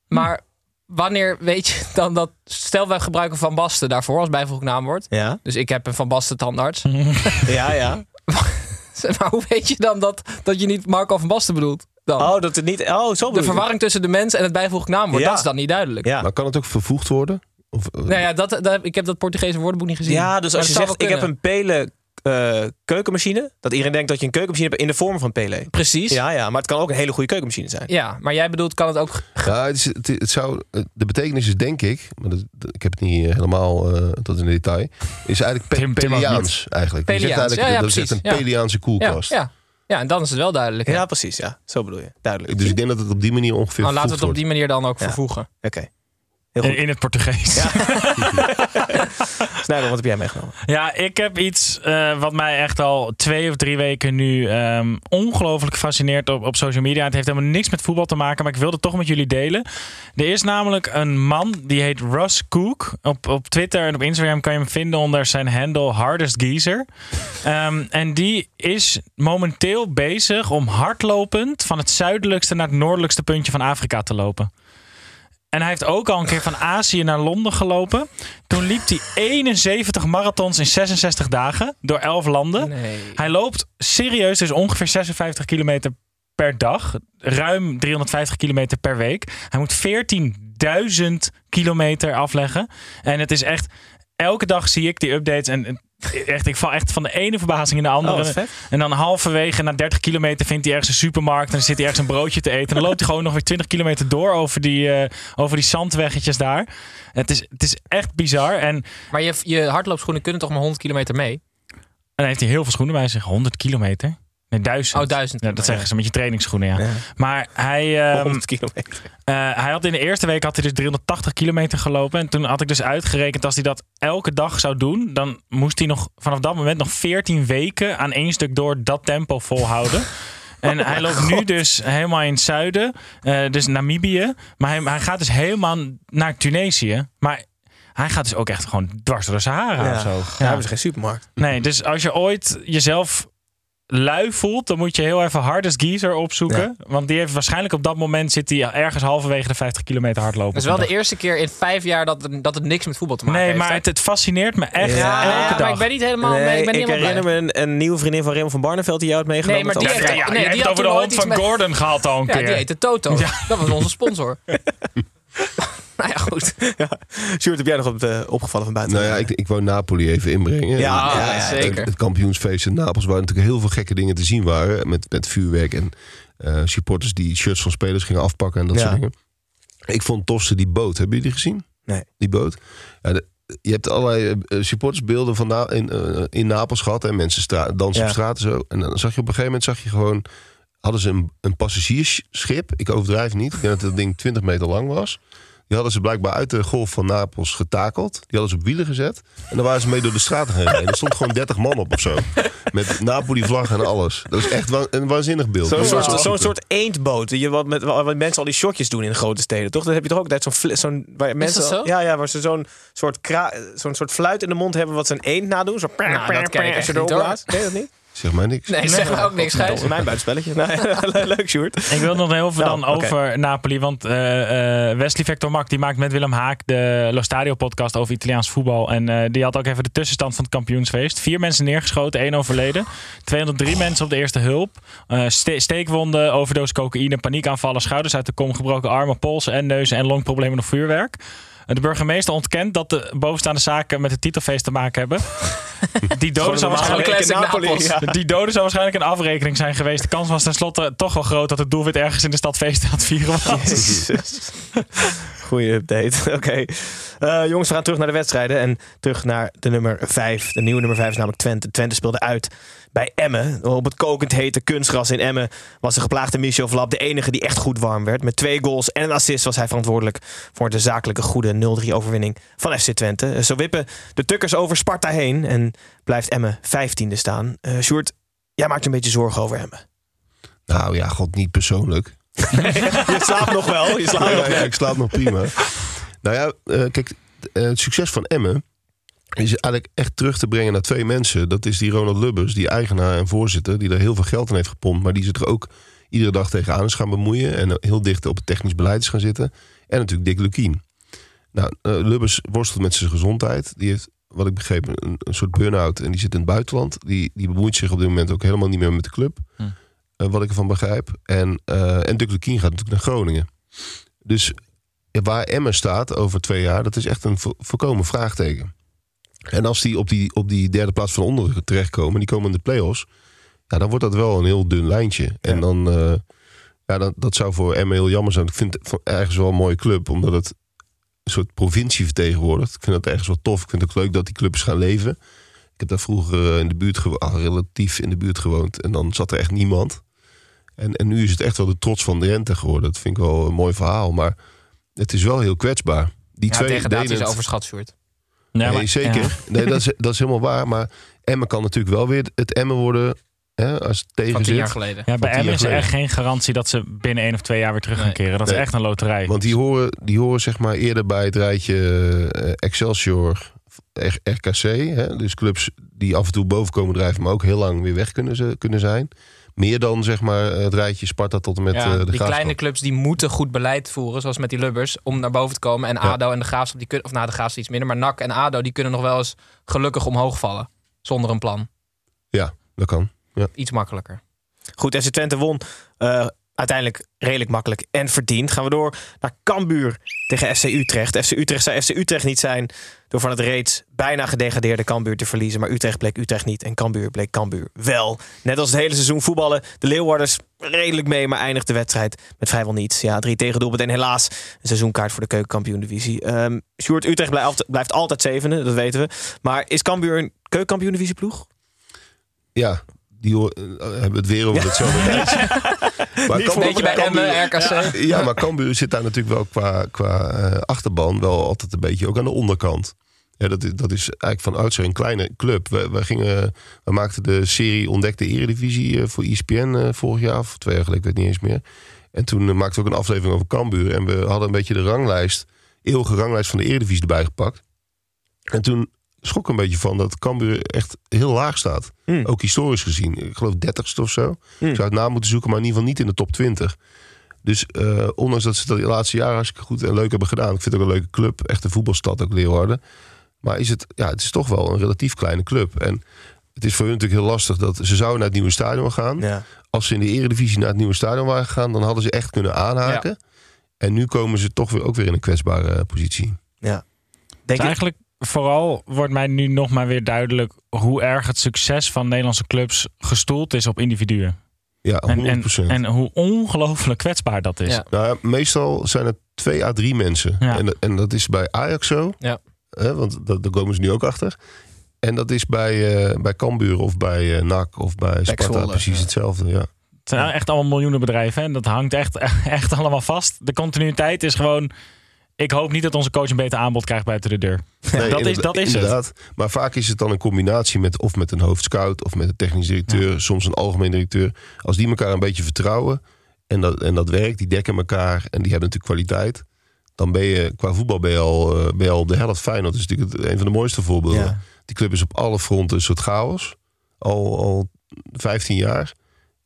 Maar wanneer weet je dan dat... Stel, wij gebruiken Van Basten daarvoor als bijvoeglijk naamwoord. Ja, Dus ik heb een Van Basten tandarts. ja, ja. maar hoe weet je dan dat, dat je niet Marco van Basten bedoelt? Dan? Oh, dat het niet... Oh, zo de je. verwarring tussen de mens en het bijvoeglijk naamwoord, Ja. dat is dan niet duidelijk. Ja. Maar kan het ook vervoegd worden? Of, eh, Nou ja, dat, dat, ik heb dat Portugese woordenboek niet gezien. Ja, dus als je zegt, ik heb een Pele eh, keukenmachine. Dat iedereen denkt dat je een keukenmachine hebt in de vorm van Pele. Precies. Ja. Ja, ja, maar het kan ook een hele goede keukenmachine zijn. maar jij bedoelt, kan het ook... Ja, het, is, het, het zou, de betekenis is denk ik, maar dat, ik heb het niet eh, helemaal eh, tot in detail, is eigenlijk pe Tim- Tim ook Peliaans eigenlijk. Je zegt Peliaans, eigenlijk ja, ja, dat is een ja. Peliaanse Ja, koelkast. ja. Ja, en dan is het wel duidelijk. Ja, Ja. precies. Ja, zo bedoel je. Duidelijk. Dus ik denk dat het op die manier ongeveer Nou, laten we het op die manier dan ook Ja. vervoegen. Oké. In, in het Portugees. Ja. Wat heb jij meegenomen? Ja, ik heb iets eh, wat mij echt al twee of drie weken nu ehm, ongelooflijk fascineert op, op social media. Het heeft helemaal niks met voetbal te maken, maar ik wil het toch met jullie delen. Er is namelijk een man die heet Russ Cook. Op, op Twitter en op Instagram kan je hem vinden onder zijn handle Hardest Geezer. Ehm, en die is momenteel bezig om hardlopend van het zuidelijkste naar het noordelijkste puntje van Afrika te lopen. En hij heeft ook al een keer van Azië naar Londen gelopen. Toen liep hij 71 marathons in 66 dagen door 11 landen. Nee. Hij loopt serieus dus ongeveer 56 kilometer per dag. Ruim 350 kilometer per week. Hij moet 14.000 kilometer afleggen. En het is echt... Elke dag zie ik die updates en echt, ik val echt van de ene verbazing in de Oh, andere. vet. en dan halverwege, na 30 kilometer, vindt hij ergens een supermarkt. En dan zit hij ergens een broodje te eten. En dan loopt hij gewoon nog weer 20 kilometer door over die, eh, over die zandweggetjes daar. Het is, het is echt bizar. En Maar je, je hardloopschoenen kunnen toch maar 100 kilometer mee? En dan heeft hij heel veel schoenen bij zich. 100 kilometer. Nee, duizend. Oh, duizend. Ja, dat zeggen ze met je trainingsschoenen, ja. Maar hij... ehm, 100 kilometer. eh, hij had in de eerste week had hij dus 380 kilometer gelopen. En toen had ik dus uitgerekend, als hij dat elke dag zou doen... dan moest hij nog vanaf dat moment nog 14 weken aan één stuk door dat tempo volhouden. En hij loopt nu dus helemaal in het zuiden, eh, dus Namibië. Maar hij, hij gaat dus helemaal naar Tunesië. Maar hij gaat dus ook echt gewoon dwars door de Sahara Ja. of zo. Ja, hebben ze geen supermarkt. Nee, dus als je ooit jezelf lui voelt, dan moet je heel even Hardest Geezer opzoeken. Want die heeft waarschijnlijk op dat moment zit hij ergens halverwege de 50 kilometer hardlopen. Dat is wel de eerste keer in vijf jaar dat, het- dat het niks met voetbal te maken Nee, heeft. maar hè? het, het fascineert me echt Ja, elke ja, dag. maar ik ben niet helemaal, nee, ik ben ik herinner blij. me een, een nieuwe vriendin van Raymond van Barneveld die jou had meegenomen. Nee, maar die heeft, ja, nee, die het had over de hond van met- Gordon gehad al een Ja, keer. die heette Toto. Dat was onze sponsor. nou ja, goed. Sjoerd, heb jij nog de, opgevallen van buiten? Nou ja, ik, ik wou Napoli even inbrengen. Ja, eh, ja, zeker. Het, het kampioensfeest in Napels, waar natuurlijk heel veel gekke dingen te zien waren. Met, met vuurwerk en eh, supporters die shirts van spelers gingen afpakken en dat soort dingen. Ik vond het tofste die boot. Hebben jullie die gezien? Nee. Die boot. De- je hebt allerlei eh, supportersbeelden van Na- in, eh, in Napels gehad. En mensen dansen op straat en zo. En dan zag je op een gegeven moment zag je gewoon... Hadden ze een, een passagiersschip. Ik overdrijf niet. Ik denk dat dat ding 20 meter lang was. Die hadden ze blijkbaar uit de golf van Napels getakeld. Die hadden ze op wielen gezet. En dan waren ze mee door de straten rijden. Er stond gewoon 30 man op of zo. Met Napoli-vlag en alles. Dat is echt wa- een waanzinnig beeld. Zo'n Dat soort, eendboot. Je, wat, met, wat mensen al die shotjes doen in de grote steden, toch? Dan heb je toch ook altijd zo'n... zo'n waar mensen, dat zo? Ja, ja, waar ze zo'n soort, zo'n soort fluit in de mond hebben wat ze een eend nadoen. Zo Nou, dat als je erop blaast. Ken je dat niet? Zeg mij niks. Nee, zeg maar ook niks, Dat Gijs. is mijn buitenspelletje. Nee, leuk, Sjoerd. Ik wil nog heel veel Nou, dan over Napoli. Want eh, eh, Wesley Vector Mak die maakt met Willem Haak de Lo Stadio podcast over Italiaans voetbal. En eh, die had ook even de tussenstand van het kampioensfeest. Vier mensen neergeschoten, één overleden. 203 mensen op de eerste hulp. Eh, ste- steekwonden, overdoos cocaïne, paniekaanvallen, schouders uit de kom, gebroken armen, polsen en neuzen en longproblemen door vuurwerk. De burgemeester ontkent dat de bovenstaande zaken met het titelfeest te maken hebben. Die doden, zou waarschijnlijk, Napoli, ja. die doden zou waarschijnlijk een afrekening zijn geweest. De kans was tenslotte toch wel groot dat het doelwit ergens in de stad feest aan het vieren was. Goeie update. Oké. Eh, jongens, we gaan terug naar de wedstrijden. En terug naar de nummer 5. De nieuwe nummer 5 is namelijk Twente. Twente speelde uit bij Emmen. Op het kokend hete kunstgras in Emmen was de geplaagde Michel Vlap de enige die echt goed warm werd. Met twee goals en een assist was hij verantwoordelijk voor de zakelijke goede 0-3 overwinning van FC Twente. Eh, Zo wippen de Tukkers over Sparta heen en blijft Emmen 15e staan. Eh Sjoerd, jij maakt een beetje zorgen over Emmen. Nou ja, god, niet persoonlijk. Je slaapt nog wel. Je slaapt Ja, nog ja, ik slaap nog prima. nou ja, eh, kijk, het succes van Emmen is eigenlijk echt terug te brengen naar twee mensen. Dat is die Ronald Lubbers, die eigenaar en voorzitter, die er heel veel geld in heeft gepompt, maar die zich er ook iedere dag tegenaan is gaan bemoeien en heel dicht op het technisch beleid is gaan zitten. En natuurlijk Dick Lukien. Nou, eh, Lubbers worstelt met zijn gezondheid. Die heeft, wat ik begreep, een, een soort burn-out en die zit in het buitenland. Die, die bemoeit zich op dit moment ook helemaal niet meer met de club. Eh, wat ik ervan begrijp. En, eh en Dick Lukien gaat natuurlijk naar Groningen. Dus waar Emmen staat over twee jaar, dat is echt een vo- volkomen vraagteken. En als die op die, op die derde plaats van onder terechtkomen, die komen in de play-offs, ja, dan wordt dat wel een heel dun lijntje. En dan, eh, ja, dat, dat zou voor Emmen heel jammer zijn. Ik vind het ergens wel een mooie club, omdat het een soort provincie vertegenwoordigt. Ik vind dat ergens wel tof. Ik vind het ook leuk dat die clubs gaan leven. Ik heb daar vroeger eh, in de buurt ah, relatief in de buurt gewoond. En dan zat er echt niemand. En, en nu is het echt wel de trots van de rente geworden. Dat vind ik wel een mooi verhaal. Maar het is wel heel kwetsbaar. Die Ja, twee degradatie is overschat, Sjoerd. Nee, maar- zeker. ja. Nee, dat, is, dat is helemaal waar. Maar Emmen kan natuurlijk wel weer het Emmen worden hè, als het tegen Van tien jaar geleden. Ja, bij Emmen is er echt geen garantie dat ze binnen één of twee jaar weer terug gaan Nee. keren. Dat Nee. is echt een loterij. Want die horen, die horen zeg maar eerder bij het rijtje eh, Excelsior, RKC. Hè? Dus clubs die af en toe boven komen drijven, maar ook heel lang weer weg kunnen, ze, kunnen zijn. Meer dan zeg maar het rijtje Sparta tot en met Ja, eh, de die Graafschap. kleine clubs die moeten goed beleid voeren, zoals met die Lubbers, om naar boven te komen. En ADO en de Graafschap, die kunnen, of nou de Graafschap iets minder, maar NAC en ADO, die kunnen nog wel eens gelukkig omhoog vallen. Zonder een plan. Ja, dat kan. Ja. Iets makkelijker. Goed, FC Twente won eh, uiteindelijk redelijk makkelijk en verdiend. Gaan we door naar Cambuur tegen FC Utrecht. FC Utrecht zou FC Utrecht niet zijn door van het reeds bijna gedegradeerde Cambuur te verliezen. Maar Utrecht bleek Utrecht niet en Cambuur bleek Cambuur wel. Net als het hele seizoen voetballen. De Leeuwarders redelijk mee, maar eindigt de wedstrijd met vrijwel niets. Ja, drie tegendoelpunten en helaas een seizoenkaart voor de keukenkampioen-divisie. Um, Sjoerd, Utrecht blijft, blijft altijd zevende, dat weten we. Maar is Cambuur een keukenkampioen-divisie ploeg? Ja, die hoor- eh, hebben het weer over hetzelfde rijtje. Maar Niet Beetje bij Emmen, RKC. Ja, ja, maar Cambuur zit daar natuurlijk wel qua, qua eh, achterban wel altijd een beetje ook aan de onderkant. Ja, dat, is, dat is eigenlijk van oudsher een kleine club. We, we, gingen, we maakten de serie Ontdekte Eredivisie eh, voor ESPN eh, vorig jaar, of twee jaar geleden, ik weet niet eens meer. En toen eh, maakten we ook een aflevering over Cambuur. En we hadden een beetje de ranglijst, eeuwige ranglijst van de Eredivisie erbij gepakt. En toen schrok een beetje van dat Cambuur echt heel laag staat. Hmm. Ook historisch gezien. Ik geloof 30ste of zo. Ik zou het na moeten zoeken, maar in ieder geval niet in de top 20. Dus eh, ondanks dat ze dat de laatste jaren hartstikke goed en leuk hebben gedaan. Ik vind het ook een leuke club. Echt een voetbalstad ook Leeuwarden. Maar is het, ja, het is toch wel een relatief kleine club. En het is voor hun natuurlijk heel lastig dat ze zouden naar het nieuwe stadion gaan. Ja. Als ze in de eredivisie naar het nieuwe stadion waren gegaan, dan hadden ze echt kunnen aanhaken. En nu komen ze toch weer, ook weer in een kwetsbare positie. Ja. Dus eigenlijk vooral wordt mij nu nog maar weer duidelijk hoe erg het succes van Nederlandse clubs gestoeld is op individuen. Ja, 100%. En, en, en hoe ongelooflijk kwetsbaar dat is. Nou ja, meestal zijn het twee à drie mensen. Ja. En, en dat is bij Ajax zo. Ja. Hè, want dat, daar komen ze nu ook achter. En dat is bij, eh bij Cambuur of bij eh NAC of bij Sparta precies ja. hetzelfde. Ja. Het zijn echt allemaal miljoenen bedrijven en dat hangt echt, echt allemaal vast. De continuïteit is gewoon. Ik hoop niet dat onze coach een beter aanbod krijgt buiten de deur. Nee, dat, is, dat is het. inderdaad. Maar vaak is het dan een combinatie met of met een hoofdscout of met een technisch directeur, soms een algemeen directeur. Als die elkaar een beetje vertrouwen en dat, en dat werkt, die dekken elkaar en die hebben natuurlijk kwaliteit. Dan ben je qua voetbal ben je al, eh, ben je al op de helft fijn. Dat is natuurlijk het- een van de mooiste voorbeelden. Ja. Die club is op alle fronten een soort chaos. Al, al 15 jaar.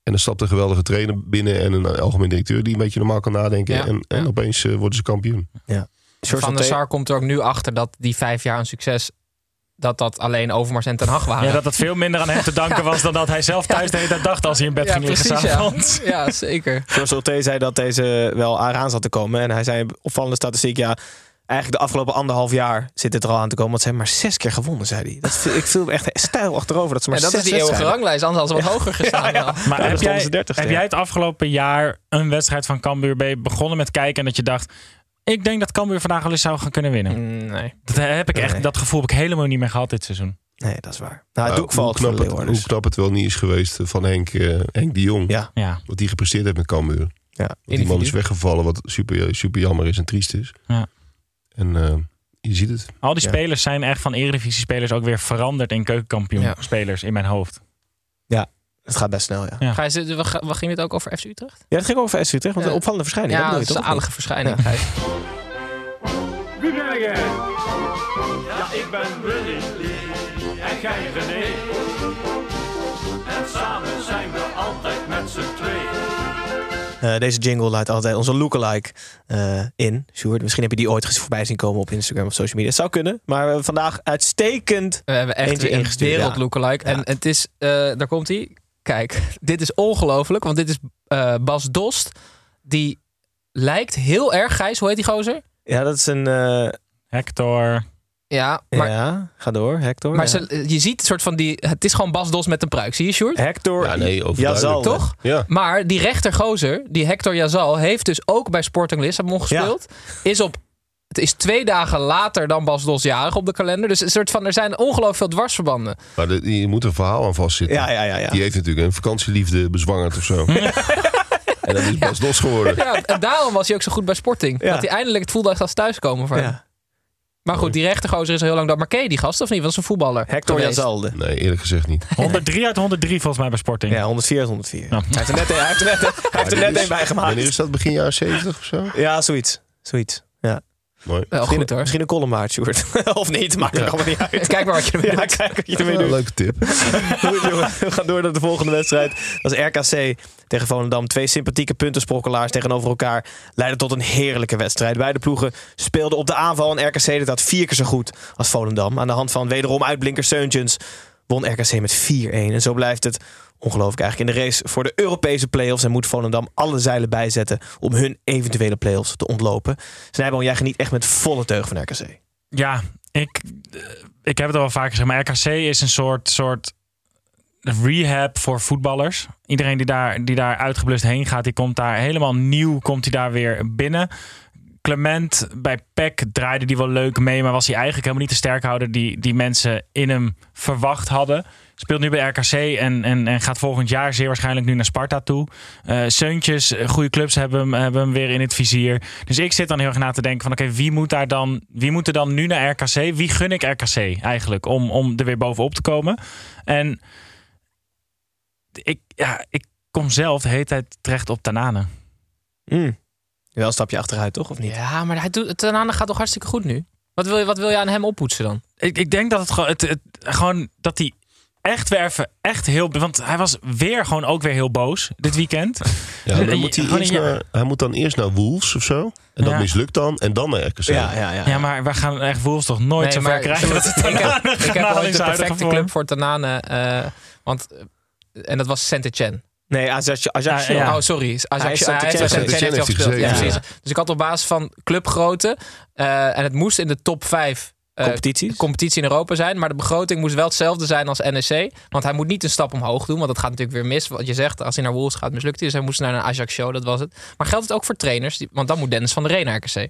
En dan stapt een geweldige trainer binnen en een algemeen directeur die een beetje normaal kan nadenken. Ja, en en opeens eh, worden ze kampioen. Ja. Van der Sar komt er ook nu achter dat die vijf jaar aan succes... dat dat alleen Overmars en Ten Hag waren. Ja, dat het veel minder aan hem te danken was dan dat hij zelf thuis de hele tijd dacht als hij in bed Ja, ging liggen ja. zeker. George Solté zei dat deze wel aan zat te komen. En hij zei een opvallende statistiek. Ja, eigenlijk de afgelopen anderhalf jaar zit het er al aan te komen. Want ze hebben maar zes keer gewonnen, zei hij. Dat, viel- ik viel echt stijl achterover dat ze maar En dat zes is die eeuwige ranglijst, anders hadden ze wat hoger gestaan. Maar Ja, heb, jij, stonden ze 30ste, heb ja. jij het afgelopen jaar een wedstrijd van Cambuur je begonnen met kijken en dat je dacht... Ik denk dat Cambuur vandaag wel eens zou gaan kunnen winnen. Mm, Nee. Dat heb ik echt, Nee. dat gevoel heb ik helemaal niet meer gehad dit seizoen. Nee, dat is waar. Nou, het Maar doek valt hoe, knap het, hoe knap het wel niet is geweest van Henk, eh, Henk de Jong. Ja. Ja. Wat die gepresteerd heeft met Cambuur. Ja. die man is weggevallen, wat super, super jammer is en triest is. Ja. En eh, je ziet het. Al die Ja. spelers zijn echt van eredivisie spelers ook weer veranderd in keukenkampioen Ja. spelers in mijn hoofd. Het gaat best snel, ja. Ja. Gijs, wat ging dit ook over FC Utrecht? Ja, dat ging over SV Utrecht. Want Ja. een opvallende verschijning. Ja, dat is een aardige verschijning. Ja. Gijs. Jij? Ja, ik ben Willy en jij René. Eh, deze jingle luidt altijd onze lookalike eh in. Sjoerd, misschien heb je die ooit voorbij zien komen op Instagram of social media. Het zou kunnen, maar we hebben vandaag uitstekend We hebben echt weer een wereld lookalike. Ja. En het is, eh, daar komt hij. Kijk, dit is ongelooflijk, want dit is eh, Bas Dost. Die lijkt heel erg, Gijs, hoe heet die gozer? Ja, dat is een... eh, Hector. Ja, maar, ja, ga door, Hector. maar ja. ze, je ziet een soort van die... Het is gewoon Bas Dost met een pruik, zie je, Sjoerd? Hector Ja, nee, overduidelijk. Yazal. Toch? Ja. Maar die rechtergozer, die Hector Yazal, heeft dus ook bij Sporting Lissabon gespeeld. Is op... Het is twee dagen later dan Bas Dost jarig op de kalender. Dus een soort van, er zijn ongelooflijk veel dwarsverbanden. Maar de, je moet een verhaal aan vastzitten. Ja, ja, ja. ja. Die heeft natuurlijk een vakantieliefde bezwangerd of zo. en dat is Bas Dos geworden. Ja, en daarom was hij ook zo goed bij Sporting. Ja. Dat hij eindelijk het voelde als thuiskomen voor hem. Maar goed, die rechtergozer is al heel lang dood. Maar ken je die gast of niet? Want dat is een voetballer. Hector geweest. Yazalde. Nee, eerlijk gezegd niet. 103 uit 103 volgens mij bij Sporting. Ja, 104 uit 104. Ja. Hij heeft er net, hij heeft er net, hij heeft er net een bij gemaakt. Wanneer is dat? Begin jaren 70 of zo? Ja, zoiets. Zoiets. Ja. Mooi. Wel Misschien, goed hoor. misschien een columnwaard, Sjoerd. of niet, maakt er allemaal niet uit. Kijk maar wat je ermee Ja, doet. kijk wat je ermee doet. leuke tip. Goed, jongen. We gaan door naar de volgende wedstrijd. Dat is RKC tegen Volendam. Twee sympathieke puntensprokkelaars tegenover elkaar. Leidden tot een heerlijke wedstrijd. Beide ploegen speelden op de aanval. En RKC deed dat vier keer zo goed als Volendam. Aan de hand van wederom uitblinker Seuntjens won RKC met 4-1. En zo blijft het Ongelooflijk eigenlijk. In de race voor de Europese play-offs. En moet Volendam alle zeilen bijzetten om hun eventuele play-offs te ontlopen. Snijboom, jij geniet echt met volle teug van RKC. Ja, ik, eh, ik heb het al wel vaker gezegd. Maar RKC is een soort, soort rehab voor voetballers. Iedereen die daar, die daar uitgeblust heen gaat, die komt daar helemaal nieuw, komt hij daar weer binnen. Clement bij PEC draaide die wel leuk mee, maar was hij eigenlijk helemaal niet de sterkhouder die, die mensen in hem verwacht hadden. Speelt nu bij RKC en, en, en gaat volgend jaar zeer waarschijnlijk nu naar Sparta toe. Uh, Seuntjes, eh, goede clubs hebben hem, hebben hem weer in het vizier. Dus ik zit dan heel erg na te denken van oké, wie moet daar dan, wie moet er dan nu naar RKC? Wie gun ik RKC eigenlijk om, om er weer bovenop te komen? En ik, ja, ik kom zelf de hele tijd terecht op Tanane. Mm. Wel een stapje achteruit, toch? Of niet? Ja, maar hij doet, Tanane gaat toch hartstikke goed nu? Wat wil je, wat wil je aan hem oppoetsen dan? Ik, ik denk dat het gewoon, het, het, gewoon dat hij echt werven, echt heel. Want hij was weer gewoon ook weer heel boos dit weekend. Ja, dan moet hij, eerst naar, hij moet dan eerst naar Wolves of zo. En dat Ja. mislukt dan. En dan naar RKC. Ja, ja, ja. Ja, maar we gaan echt Wolves toch nooit Nee, zo ver maar krijgen dat het ik, heb, ik heb ooit de perfecte club voor Tanane. eh, want, eh, en dat was Saint-Etienne. Nee, Ja, ja. Oh, sorry. Ajax, Hij heeft gespeeld. Ja, precies. Dus ik had op basis van clubgrootte... eh, en het moest in de top 5 Competities? competitie in Europa zijn. Maar de begroting moest wel hetzelfde zijn als NEC. Want hij moet niet een stap omhoog doen. Want dat gaat natuurlijk weer mis. Wat je zegt, als hij naar Wolves gaat, mislukt hij. Dus hij moest naar een Ajax show, dat was het. Maar geldt het ook voor trainers? Die- Want dan moet Dennis van der Reen naar RKC.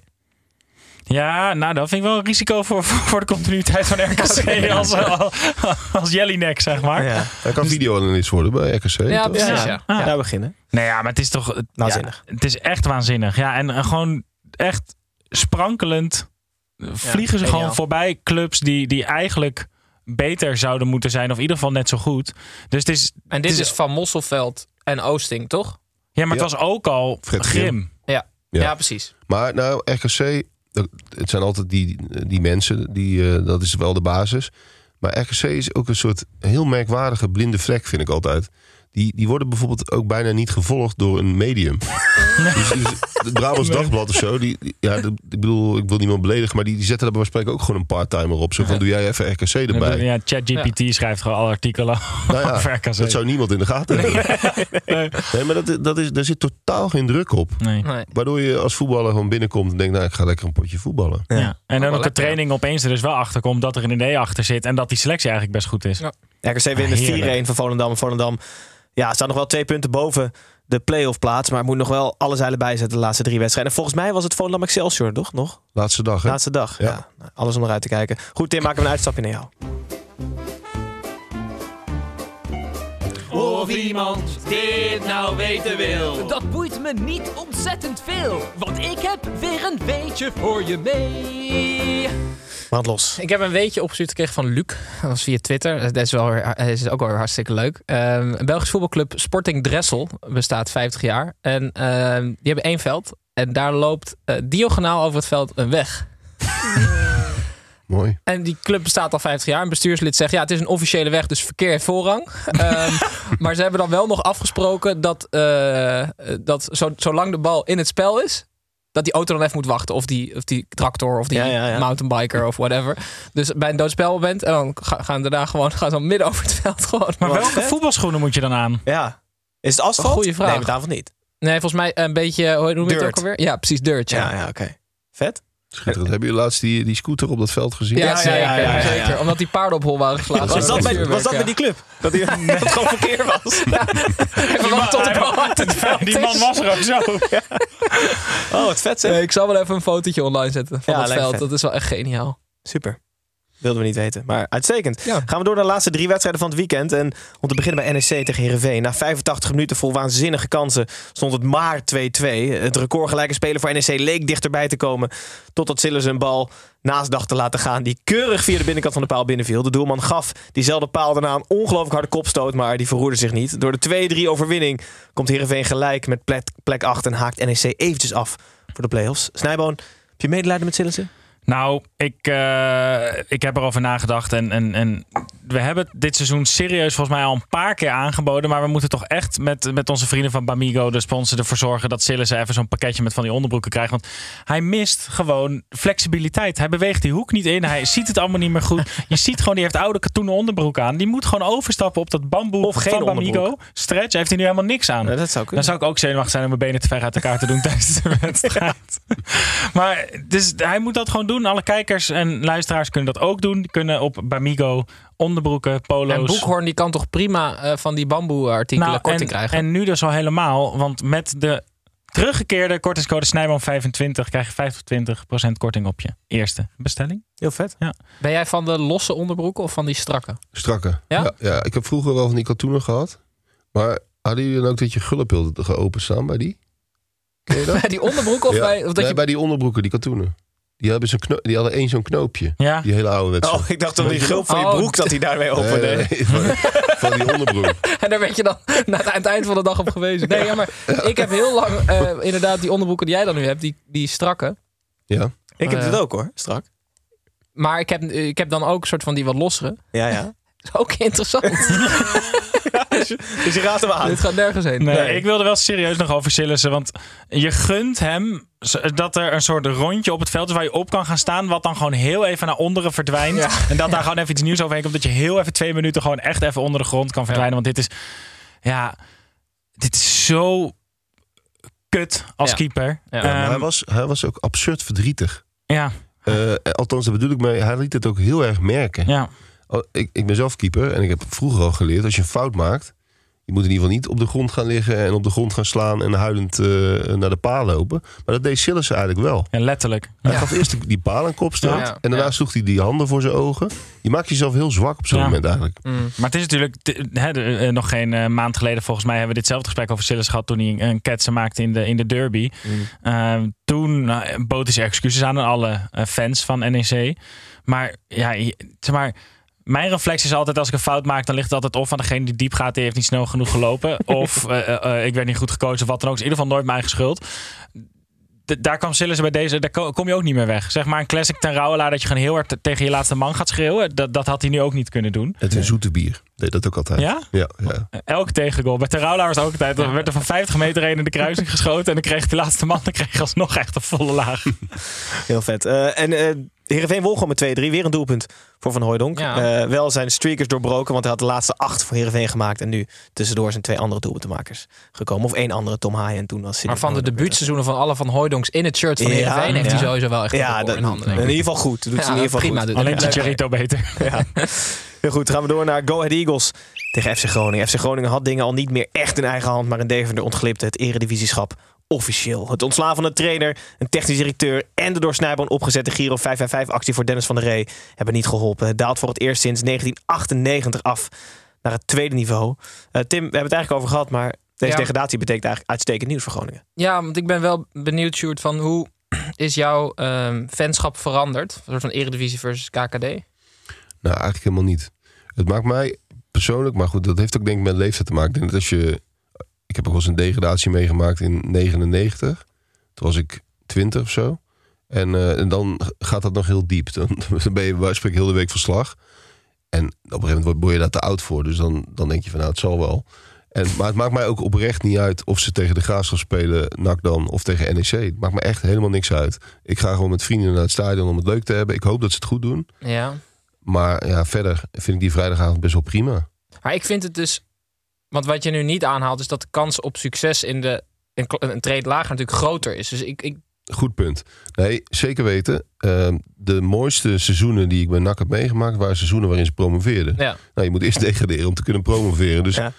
Ja, nou, dat vind ik wel een risico voor, voor, de continuïteit van RKC als, als, als Jellinek, zeg maar. Ja. Hij kan videoanalist worden bij RKC. Ja, precies. Ja, Ja. Daar beginnen. Nee, ja, maar het is toch... Waanzinnig. ja, het is echt waanzinnig. Ja, en gewoon echt sprankelend vliegen ze gewoon voorbij clubs die, die eigenlijk beter zouden moeten zijn. Of in ieder geval net zo goed. Dus het is... En dit het is van Mosselveld en Oosting, toch? Ja, maar het was ook al Fred grim. Ja, Ja. ja. precies. Maar nou, RKC, het zijn altijd die, die mensen, die, eh, dat is wel de basis. Maar RKC is ook een soort heel merkwaardige blinde vlek, vind ik altijd. Die, die worden bijvoorbeeld ook bijna niet gevolgd door een medium. dus, dus het Brabants Dagblad of zo, die, die- ja, de- ik bedoel, ik wil niemand beledigen, maar die, die zetten daar bij spreken ook gewoon een part-timer op. Zo van, doe jij even RKC erbij. Ja, ChatGPT schrijft gewoon alle artikelen Nou ja, over RKC. dat zou niemand in de gaten hebben. Nee, maar dat, dat is, daar zit totaal geen druk op. Nee. Nee. Waardoor je als voetballer gewoon binnenkomt en denkt, nou, ik ga lekker een potje voetballen. Ja. En dan ook de training opeens er dus wel achter komt dat er een idee achter zit. En dat die selectie eigenlijk best goed is. Ja. RKC wint met heerlijk. 4-1 van Volendam. Volendam ja, staat nog wel twee punten boven de play-off plaats. Maar moet nog wel alle zeilen bijzetten de laatste drie wedstrijden. En volgens mij was het Volendam Excelsior, toch? Nog? Laatste dag, hè? Laatste dag. Ja. Ja. nou, alles om eruit te kijken. Goed, Tim, maken we een uitstapje naar jou. Of iemand dit nou weten wil. Dat boeit me niet ontzettend veel, want ik heb weer een weetje voor je mee. Brand los. Ik heb een weetje opgestuurd gekregen van Luc. Dat was via Twitter. Dat is, wel, dat is ook wel hartstikke leuk. Ehm, een Belgisch voetbalclub Sporting Dressel bestaat 50 jaar. En ehm, die hebben één veld. En daar loopt eh, diagonaal over het veld een weg. Mooi. En die club bestaat al 50 jaar. Een bestuurslid zegt, ja, het is een officiële weg, dus verkeer heeft voorrang. Ehm, maar ze hebben dan wel nog afgesproken dat, eh, dat zo, zolang de bal in het spel is, dat die auto dan even moet wachten. Of die, of die tractor, of die Ja, ja, ja. mountainbiker, of whatever. Dus bij een doodspel bent en dan ga- gaan daarna gewoon gaan ze midden over het veld gewoon. Maar Wat welke vet. voetbalschoenen moet je dan aan? Ja. Is het asfalt? Goeie vraag. Nee, met avond niet. Nee, volgens mij een beetje, hoe noem je het ook alweer? Ja, precies, dirt. Ja, Ja, ja, oké. Vet. Schitterend. Hebben jullie laatst die, die scooter op dat veld gezien? Ja, Ja, ja, zeker, ja, ja, ja. zeker. Omdat die paarden op hol waren geslagen. Was dat, bij, het was dat bij vuurwerk, die club? Dat hij dat het gewoon verkeer was? ja. Even wachten tot de bal uit het veld Die man was er ook zo. Oh, wat vet zeg. Nee, ik zal wel even een fotootje online zetten van Ja, het veld. vet. Dat is wel echt geniaal. Super. Wilden we niet weten, maar uitstekend. Ja. Gaan we door naar de laatste drie wedstrijden van het weekend. En om te beginnen bij NEC tegen Heerenveen. Na 85 minuten vol waanzinnige kansen stond het maar 2-2. Het recordgelijke speler voor NEC leek dichterbij te komen. Totdat Sillis een bal naast dacht te laten gaan. Die keurig via de binnenkant van de paal binnenviel. De doelman gaf diezelfde paal daarna een ongelooflijk harde kopstoot. Maar die verroerde zich niet. Door de 2-3 overwinning komt Heerenveen gelijk met plek, plek 8. En haakt NEC eventjes af voor de play-offs. Snijboon, heb je medelijden met Sillissen? Nou, ik, eh, ik heb erover nagedacht. En, en, en we hebben dit seizoen serieus volgens mij al een paar keer aangeboden. Maar we moeten toch echt met, met onze vrienden van Bamigo, de sponsor, ervoor zorgen dat Sillissen even zo'n pakketje met van die onderbroeken krijgt. Want hij mist gewoon flexibiliteit. Hij beweegt die hoek niet in. Hij ziet het allemaal niet meer goed. Je ziet gewoon, die heeft oude katoenen onderbroek aan. Die moet gewoon overstappen op dat bamboe Of geen van Bamigo. Stretch heeft hij nu helemaal niks aan. Ja, dat zou. Dan zou ik ook zenuwachtig zijn om mijn benen te ver uit elkaar te doen tijdens de wedstrijd. Maar dus hij moet dat gewoon doen. Alle kijkers en luisteraars kunnen dat ook doen. Die kunnen op Bamigo onderbroeken, polo's. En Boekhoorn die kan toch prima eh, van die bamboe artikelen Nou, korting en, krijgen. En nu dus al helemaal. Want met de teruggekeerde kortingscode Snijboom 25 krijg je 25% korting op je eerste bestelling. Heel vet. Ja. Ben jij van de losse onderbroeken of van die strakke? Strakke. Ja? ja? ik heb vroeger wel van die katoenen gehad. Maar hadden jullie dan ook dat je gullepilden geopend staan bij die? Bij die onderbroeken of Ja. bij... Of dat Nee, je... bij die onderbroeken, die katoenen. Die, hebben zo'n kno- die hadden één zo'n knoopje. Ja. Die hele oude wedstrijd. Oh, ik dacht dat die gulp van je Oh, broek dat hij daarmee opende. Nee, nee, van, van die onderbroek. En daar werd je dan na het, aan het eind van de dag op gewezen. Nee, ja, maar ik heb heel lang eh, inderdaad die onderbroeken die jij dan nu hebt, die, die strakke. Ja. Ik heb Eh. dit ook hoor, strak. Maar ik heb, ik heb dan ook een soort van die wat lossere. Ja, ja. Dat is ook interessant. Dus je raadt hem aan. Dit gaat nergens heen. Nee, Nee. ik wilde wel serieus nog over Sillissen. Want je gunt hem dat er een soort rondje op het veld is waar je op kan gaan staan. Wat dan gewoon heel even naar onderen verdwijnt. Ja. En dat daar gewoon even iets nieuws overheen komt. Dat je heel even twee minuten gewoon echt even onder de grond kan verdwijnen. Want dit is, ja, dit is zo kut als Ja. keeper. Ehm, hij, was, hij was ook absurd verdrietig. ja, Eh, althans, daar bedoel ik mee. Hij liet het ook heel erg merken. ja. Oh, ik, ik ben zelf keeper en ik heb vroeger al geleerd... als je een fout maakt... je moet in ieder geval niet op de grond gaan liggen... en op de grond gaan slaan en huilend eh, naar de paal lopen. Maar dat deed Sillissen eigenlijk wel. ja letterlijk. Hij Ja. gaf eerst die- paal een kopstoot... Ja. en daarna sloeg hij die handen voor zijn ogen. Je maakt jezelf heel zwak op zo'n moment eigenlijk. Mm. Maar het is natuurlijk de- eh, nog geen eh, maand geleden volgens mij hebben we ditzelfde gesprek over Sillis gehad toen hij een, ketsen maakte in de, in de derby. Ehm, toen nou, bood hij zijn excuses aan aan alle fans van NEC. Maar ja, zeg maar. Mijn reflex is altijd als ik een fout maak, dan ligt het altijd of aan degene die diep gaat, die heeft niet snel genoeg gelopen. of eh, eh, eh, ik werd niet goed gekozen of wat dan ook. Is in ieder geval nooit mijn eigen schuld. Daar kwam Sillissen bij deze, daar ko- kom je ook niet meer weg. Zeg maar een classic ten Rauwelaar dat je gewoon heel hard tegen je laatste man gaat schreeuwen. Dat, dat had hij nu ook niet kunnen doen. Het een zoete bier. Deed dat ook altijd. Ja? Ja, ja. Elke tegengoal. Bij Terraula was het ook altijd. Dan werd er van 50 meter heen in de kruising geschoten. En dan kreeg de laatste man dan kreeg alsnog echt een volle laag. Heel vet. Eh, en eh Heerenveen won gewoon met 2-3. Weer een doelpunt voor Van Hooijdonk. Ja. Eh, wel zijn streakers doorbroken, want hij had de laatste acht voor Heerenveen gemaakt. En nu tussendoor zijn twee andere doelpuntenmakers gekomen. Of één andere, Tom Haaien. En toen was Maar van de debuutseizoenen van alle van Hooijdonks in het shirt van Ja, Heerenveen heeft hij sowieso wel echt een Ja, dat, in handen. in ieder geval goed. Doet Ja, ze in ieder geval prima. goed. Alleen. Chicharito beter. Ja. Heel goed, gaan we door naar Go Ahead Eagles tegen FC Groningen. FC Groningen had dingen al niet meer echt in eigen hand, maar in Deventer ontglipte het eredivisieschap officieel. Het ontslaan van de trainer, een technisch directeur en de door Snijboon opgezette Giro 555-actie voor Dennis van der Ree hebben niet geholpen. Het daalt voor het eerst sinds 1998 af naar het tweede niveau. Eh, Tim, we hebben het eigenlijk over gehad, maar deze Ja. degradatie betekent eigenlijk uitstekend nieuws voor Groningen. Ja, want ik ben wel benieuwd, Sjoerd, van hoe is jouw ehm, fanschap veranderd? Een soort van Eredivisie versus KKD? Nou, eigenlijk helemaal niet. Het maakt mij persoonlijk, maar goed, dat heeft ook denk ik met leeftijd te maken. Ik dat als je, ik heb ook wel eens een degradatie meegemaakt in 99. Toen was ik 20 of zo. En, eh, en dan gaat dat nog heel diep. Dan, ben je bij heel de week verslag. En op een gegeven moment word je daar te oud voor. Dus dan, dan denk je van nou, het zal wel. En, maar het maakt mij ook oprecht niet uit of ze tegen de Graafschap spelen, NAC dan, of tegen NEC. Het maakt me echt helemaal niks uit. Ik ga gewoon met vrienden naar het stadion om het leuk te hebben. Ik hoop dat ze het goed doen. Ja. Maar ja, verder vind ik die vrijdagavond best wel prima. Maar ik vind het dus... Want wat je nu niet aanhaalt, is dat de kans op succes in de een, een trade lager natuurlijk groter is. Dus ik, ik Goed punt. Nee, zeker weten. Ehm, de mooiste seizoenen die ik bij NAC heb meegemaakt... waren seizoenen waarin ze promoveerden. ja. Nou, je moet eerst degraderen om te kunnen promoveren. Dus Ja.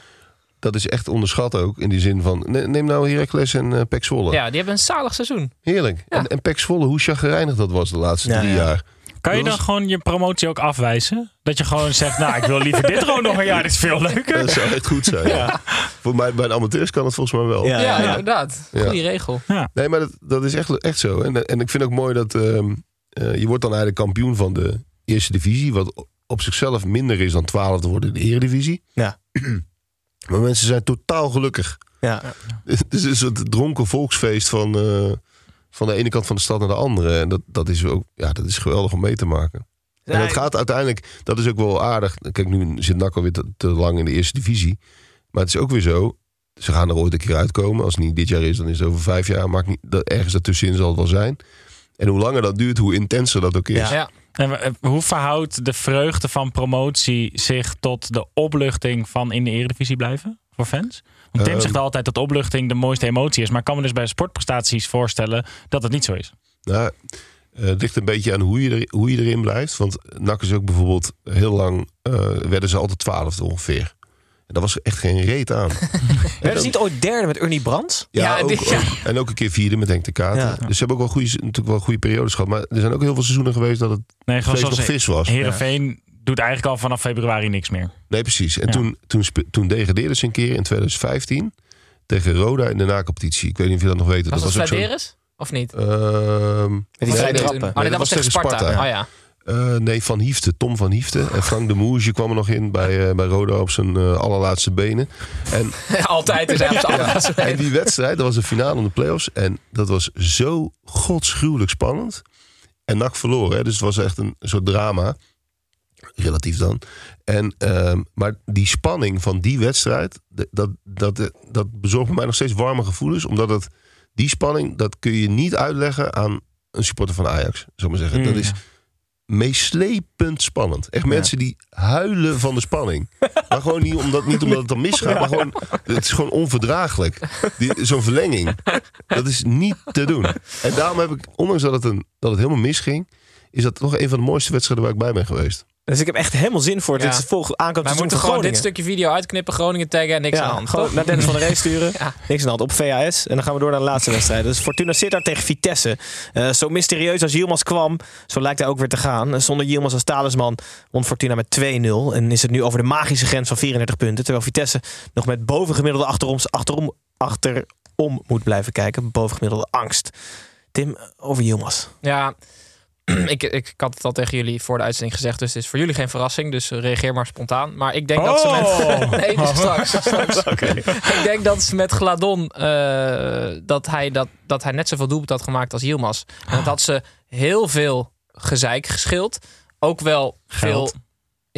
dat is echt onderschat ook. In die zin van... ne- Neem nou Heracles en uh, Pek Zwolle. ja, die hebben een zalig seizoen. Heerlijk. Ja. En, en Pek Zwolle, hoe chagrijnig dat was de laatste Ja, drie ja. jaar. Kan je dan was- gewoon je promotie ook afwijzen? Dat je gewoon zegt, nou, ik wil liever dit gewoon nog een jaar. Dit is veel leuker. Dat zou echt goed zijn. ja. Voor mij, bij de amateurs kan het volgens mij wel. Ja, Ja, ja, inderdaad. Ja. Goeie regel. Nee, maar dat, dat is echt, echt zo. En, en ik vind ook mooi dat ehm, eh, je wordt dan eigenlijk kampioen van de eerste divisie. Wat op zichzelf minder is dan twaalfde worden in de eredivisie. Ja. Maar mensen zijn totaal gelukkig. Ja. Het is een soort dronken volksfeest van, eh, van de ene kant van de stad naar de andere. En dat, dat, is ook, ja, dat is geweldig om mee te maken. En het gaat uiteindelijk, dat is ook wel aardig. Kijk, nu zit NAC alweer te, te lang in de eerste divisie. Maar het is ook weer zo, ze gaan er ooit een keer uitkomen. Als het niet dit jaar is, dan is het over vijf jaar. Maakt niet, dat, ergens ertussenin zal het wel zijn. En hoe langer dat duurt, hoe intenser dat ook is. Ja. En eh, hoe verhoudt de vreugde van promotie zich tot de opluchting van in de Eredivisie blijven voor fans? Want Tim Ehm. zegt altijd dat opluchting de mooiste emotie is. Maar ik kan me dus bij sportprestaties voorstellen dat het niet zo is. Nou, eh, het ligt een beetje aan hoe je, er, hoe je erin blijft. Want NAC is ook bijvoorbeeld heel lang... eh, werden ze altijd twaalfde ongeveer. En daar was echt geen reet aan. Werden ze niet ooit derde met Ernie Brands? Ja, Ja, ook, die- ja. ook- en ook een keer vierde met Henk de Kater. Ja. Dus ze hebben ook wel goede, natuurlijk wel goede periodes gehad. Maar er zijn ook heel veel seizoenen geweest dat het Nee, gewoon vlees nog vis was. Heerenveen doet eigenlijk al vanaf februari niks meer. Nee, precies. En Ja. toen, toen, toen degradeerden ze een keer in 2015 tegen Roda in de nacompetitie. Ik weet niet of je dat nog weet. Was dat ook zo'n- Vladeris? Of niet? Ehm, die vrije nee, trappen. toen- Oh nee, dat was tegen Sparta. Oh ja. Eh, nee, Van Hiefte. Tom van Hiefte. En Frank de Moerje kwam er nog in bij, eh, bij Roda op zijn eh, allerlaatste benen. En, Altijd is hij op zijn allerlaatste en die wedstrijd, dat was een finale om de play-offs. En dat was zo godsgruwelijk spannend. En NAC verloren. Hè, dus het was echt een soort drama. Relatief dan. En, ehm, maar die spanning van die wedstrijd, dat, dat, dat bezorgt mij nog steeds warme gevoelens. Omdat het, die spanning, dat kun je niet uitleggen aan een supporter van Ajax. Zou maar zeggen. Dat is meeslepend spannend. Echt mensen die huilen van de spanning. Maar gewoon niet omdat, niet omdat het dan misgaat, maar gewoon, het is gewoon onverdraaglijk. Die- Zo'n verlenging. Dat is niet te doen. En daarom heb ik, ondanks dat het, een, dat het helemaal misging, is dat nog een van de mooiste wedstrijden waar ik bij ben geweest. Dus ik heb echt helemaal zin voor dit volgende aankomst Wij moeten gewoon dit stukje video uitknippen, Groningen taggen en niks aan de hand. Gewoon naar Dennis van der Ree sturen. Ja. Niks aan de hand. Op VHS. En dan gaan we door naar de laatste wedstrijd. Dus Fortuna Sittard tegen Vitesse. Eh, zo mysterieus als Yilmaz kwam, zo lijkt hij ook weer te gaan. Eh, Zonder Yilmaz als talisman won Fortuna met 2-0. En is het nu over de magische grens van 34 punten. Terwijl Vitesse nog met bovengemiddelde achterom, achterom, achterom moet blijven kijken. Bovengemiddelde angst. Tim, over Yilmaz. Ja, ik, ik had het al tegen jullie voor de uitzending gezegd, dus het is voor jullie geen verrassing. Dus eh, reageer maar spontaan. Maar ik denk dat ze Oh! met. nee, straks. straks. Ik denk dat ze met Gladon. eh, dat, hij dat, dat hij net zoveel doelpunt had gemaakt als Yilmaz. En dat had ze heel veel gezeik geschild. Ook wel Geld. veel.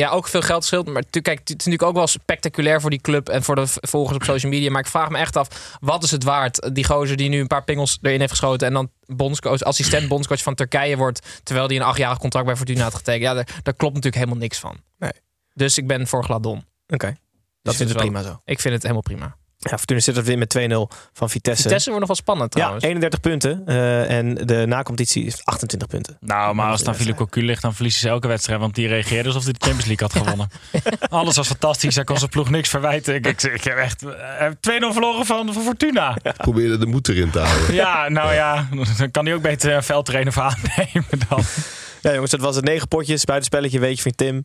Ja, ook veel geld scheelt. Maar kijk, het is natuurlijk ook wel spectaculair voor die club en voor de volgers op social media. Maar ik vraag me echt af, wat is het waard? Die gozer die nu een paar pingels erin heeft geschoten en dan bondscoach, assistent bondscoach van Turkije wordt, terwijl die een achtjarig contract bij Fortuna had getekend. Ja, daar, daar klopt natuurlijk helemaal niks van. Nee. Dus ik ben voor Gladon. Oké. Dat Dat is is wel- prima zo. Ik vind het helemaal prima. Ja, Fortuna Sittard wint met 2-0 van Vitesse. Vitesse wordt nog wel spannend Ja, trouwens. 31 punten. eh, en de nacompetitie is 28 punten. Nou, maar als het aan Philippe Cocu ligt, dan verliezen ze elke wedstrijd. Want die reageerde alsof hij de Champions League had gewonnen. Alles was fantastisch. Hij kon zijn ploeg niks verwijten. Ik, ik, ik heb echt eh, 2-0 verloren van, van Fortuna. Probeerde de moed erin te houden. Ja, nou ja, dan kan hij ook beter een veldtrainer voor aannemen dan. Ja, jongens, dat was het. Negen potjes, buitenspelletje, weet je van Tim.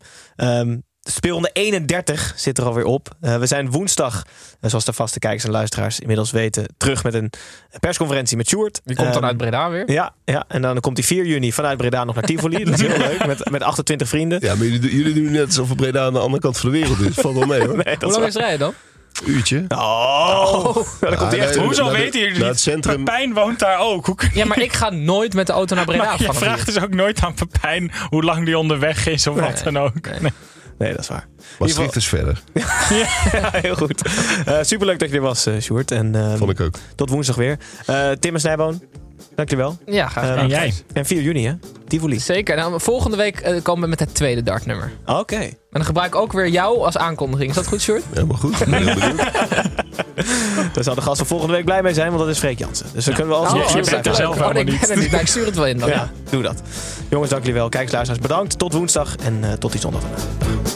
Ehm speelronde 31 zit er alweer op. Eh, we zijn woensdag, eh, zoals de vaste kijkers en luisteraars inmiddels weten, terug met een persconferentie met Sjoerd. Die komt dan Ehm, uit Breda weer. Ja, ja, en dan komt hij 4 juni vanuit Breda nog naar Tivoli. Dat is heel leuk, met, met 28 vrienden. Ja, maar jullie, jullie doen net alsof Breda aan de andere kant van de wereld is. Valt wel mee hoor. Nee, Hoe lang is rijden dan? Uurtje. Oh, dan komt hij echt. nee, Hoezo de- weten jullie niet? het centrum. Pepijn woont daar ook. Hoe kun Ja, maar ik ga nooit met de auto naar Breda. Maar je vraagt hier. dus ook nooit aan Pepijn hoe lang die onderweg is of wat dan ook. Nee. Nee, dat is waar. Maastricht is verder. Ja, heel goed. Eh, superleuk dat je er was, uh, Sjoerd. En ehm, Vond ik ook. tot woensdag weer. Eh, Tim en Snijboon, dankjewel. Ja, graag Eh, gedaan. En jij? En 4 juni, hè? Tivoli. Zeker. Nou, volgende week eh, komen we met het tweede dartnummer. Oké. En dan gebruik ik ook weer jou als aankondiging. Is dat goed, Sjoerd? Helemaal goed. Daar zal de gast van volgende week blij mee zijn, want dat is Freek Jansen. Dus dan kunnen we als je als bent er zelf Oh, helemaal ben er niet. Nou, ik stuur het wel in dan. Ja, doe dat. Jongens, dank jullie wel. Kijkers, luisteraars, bedankt. Tot woensdag en eh, tot die zondag vandaag.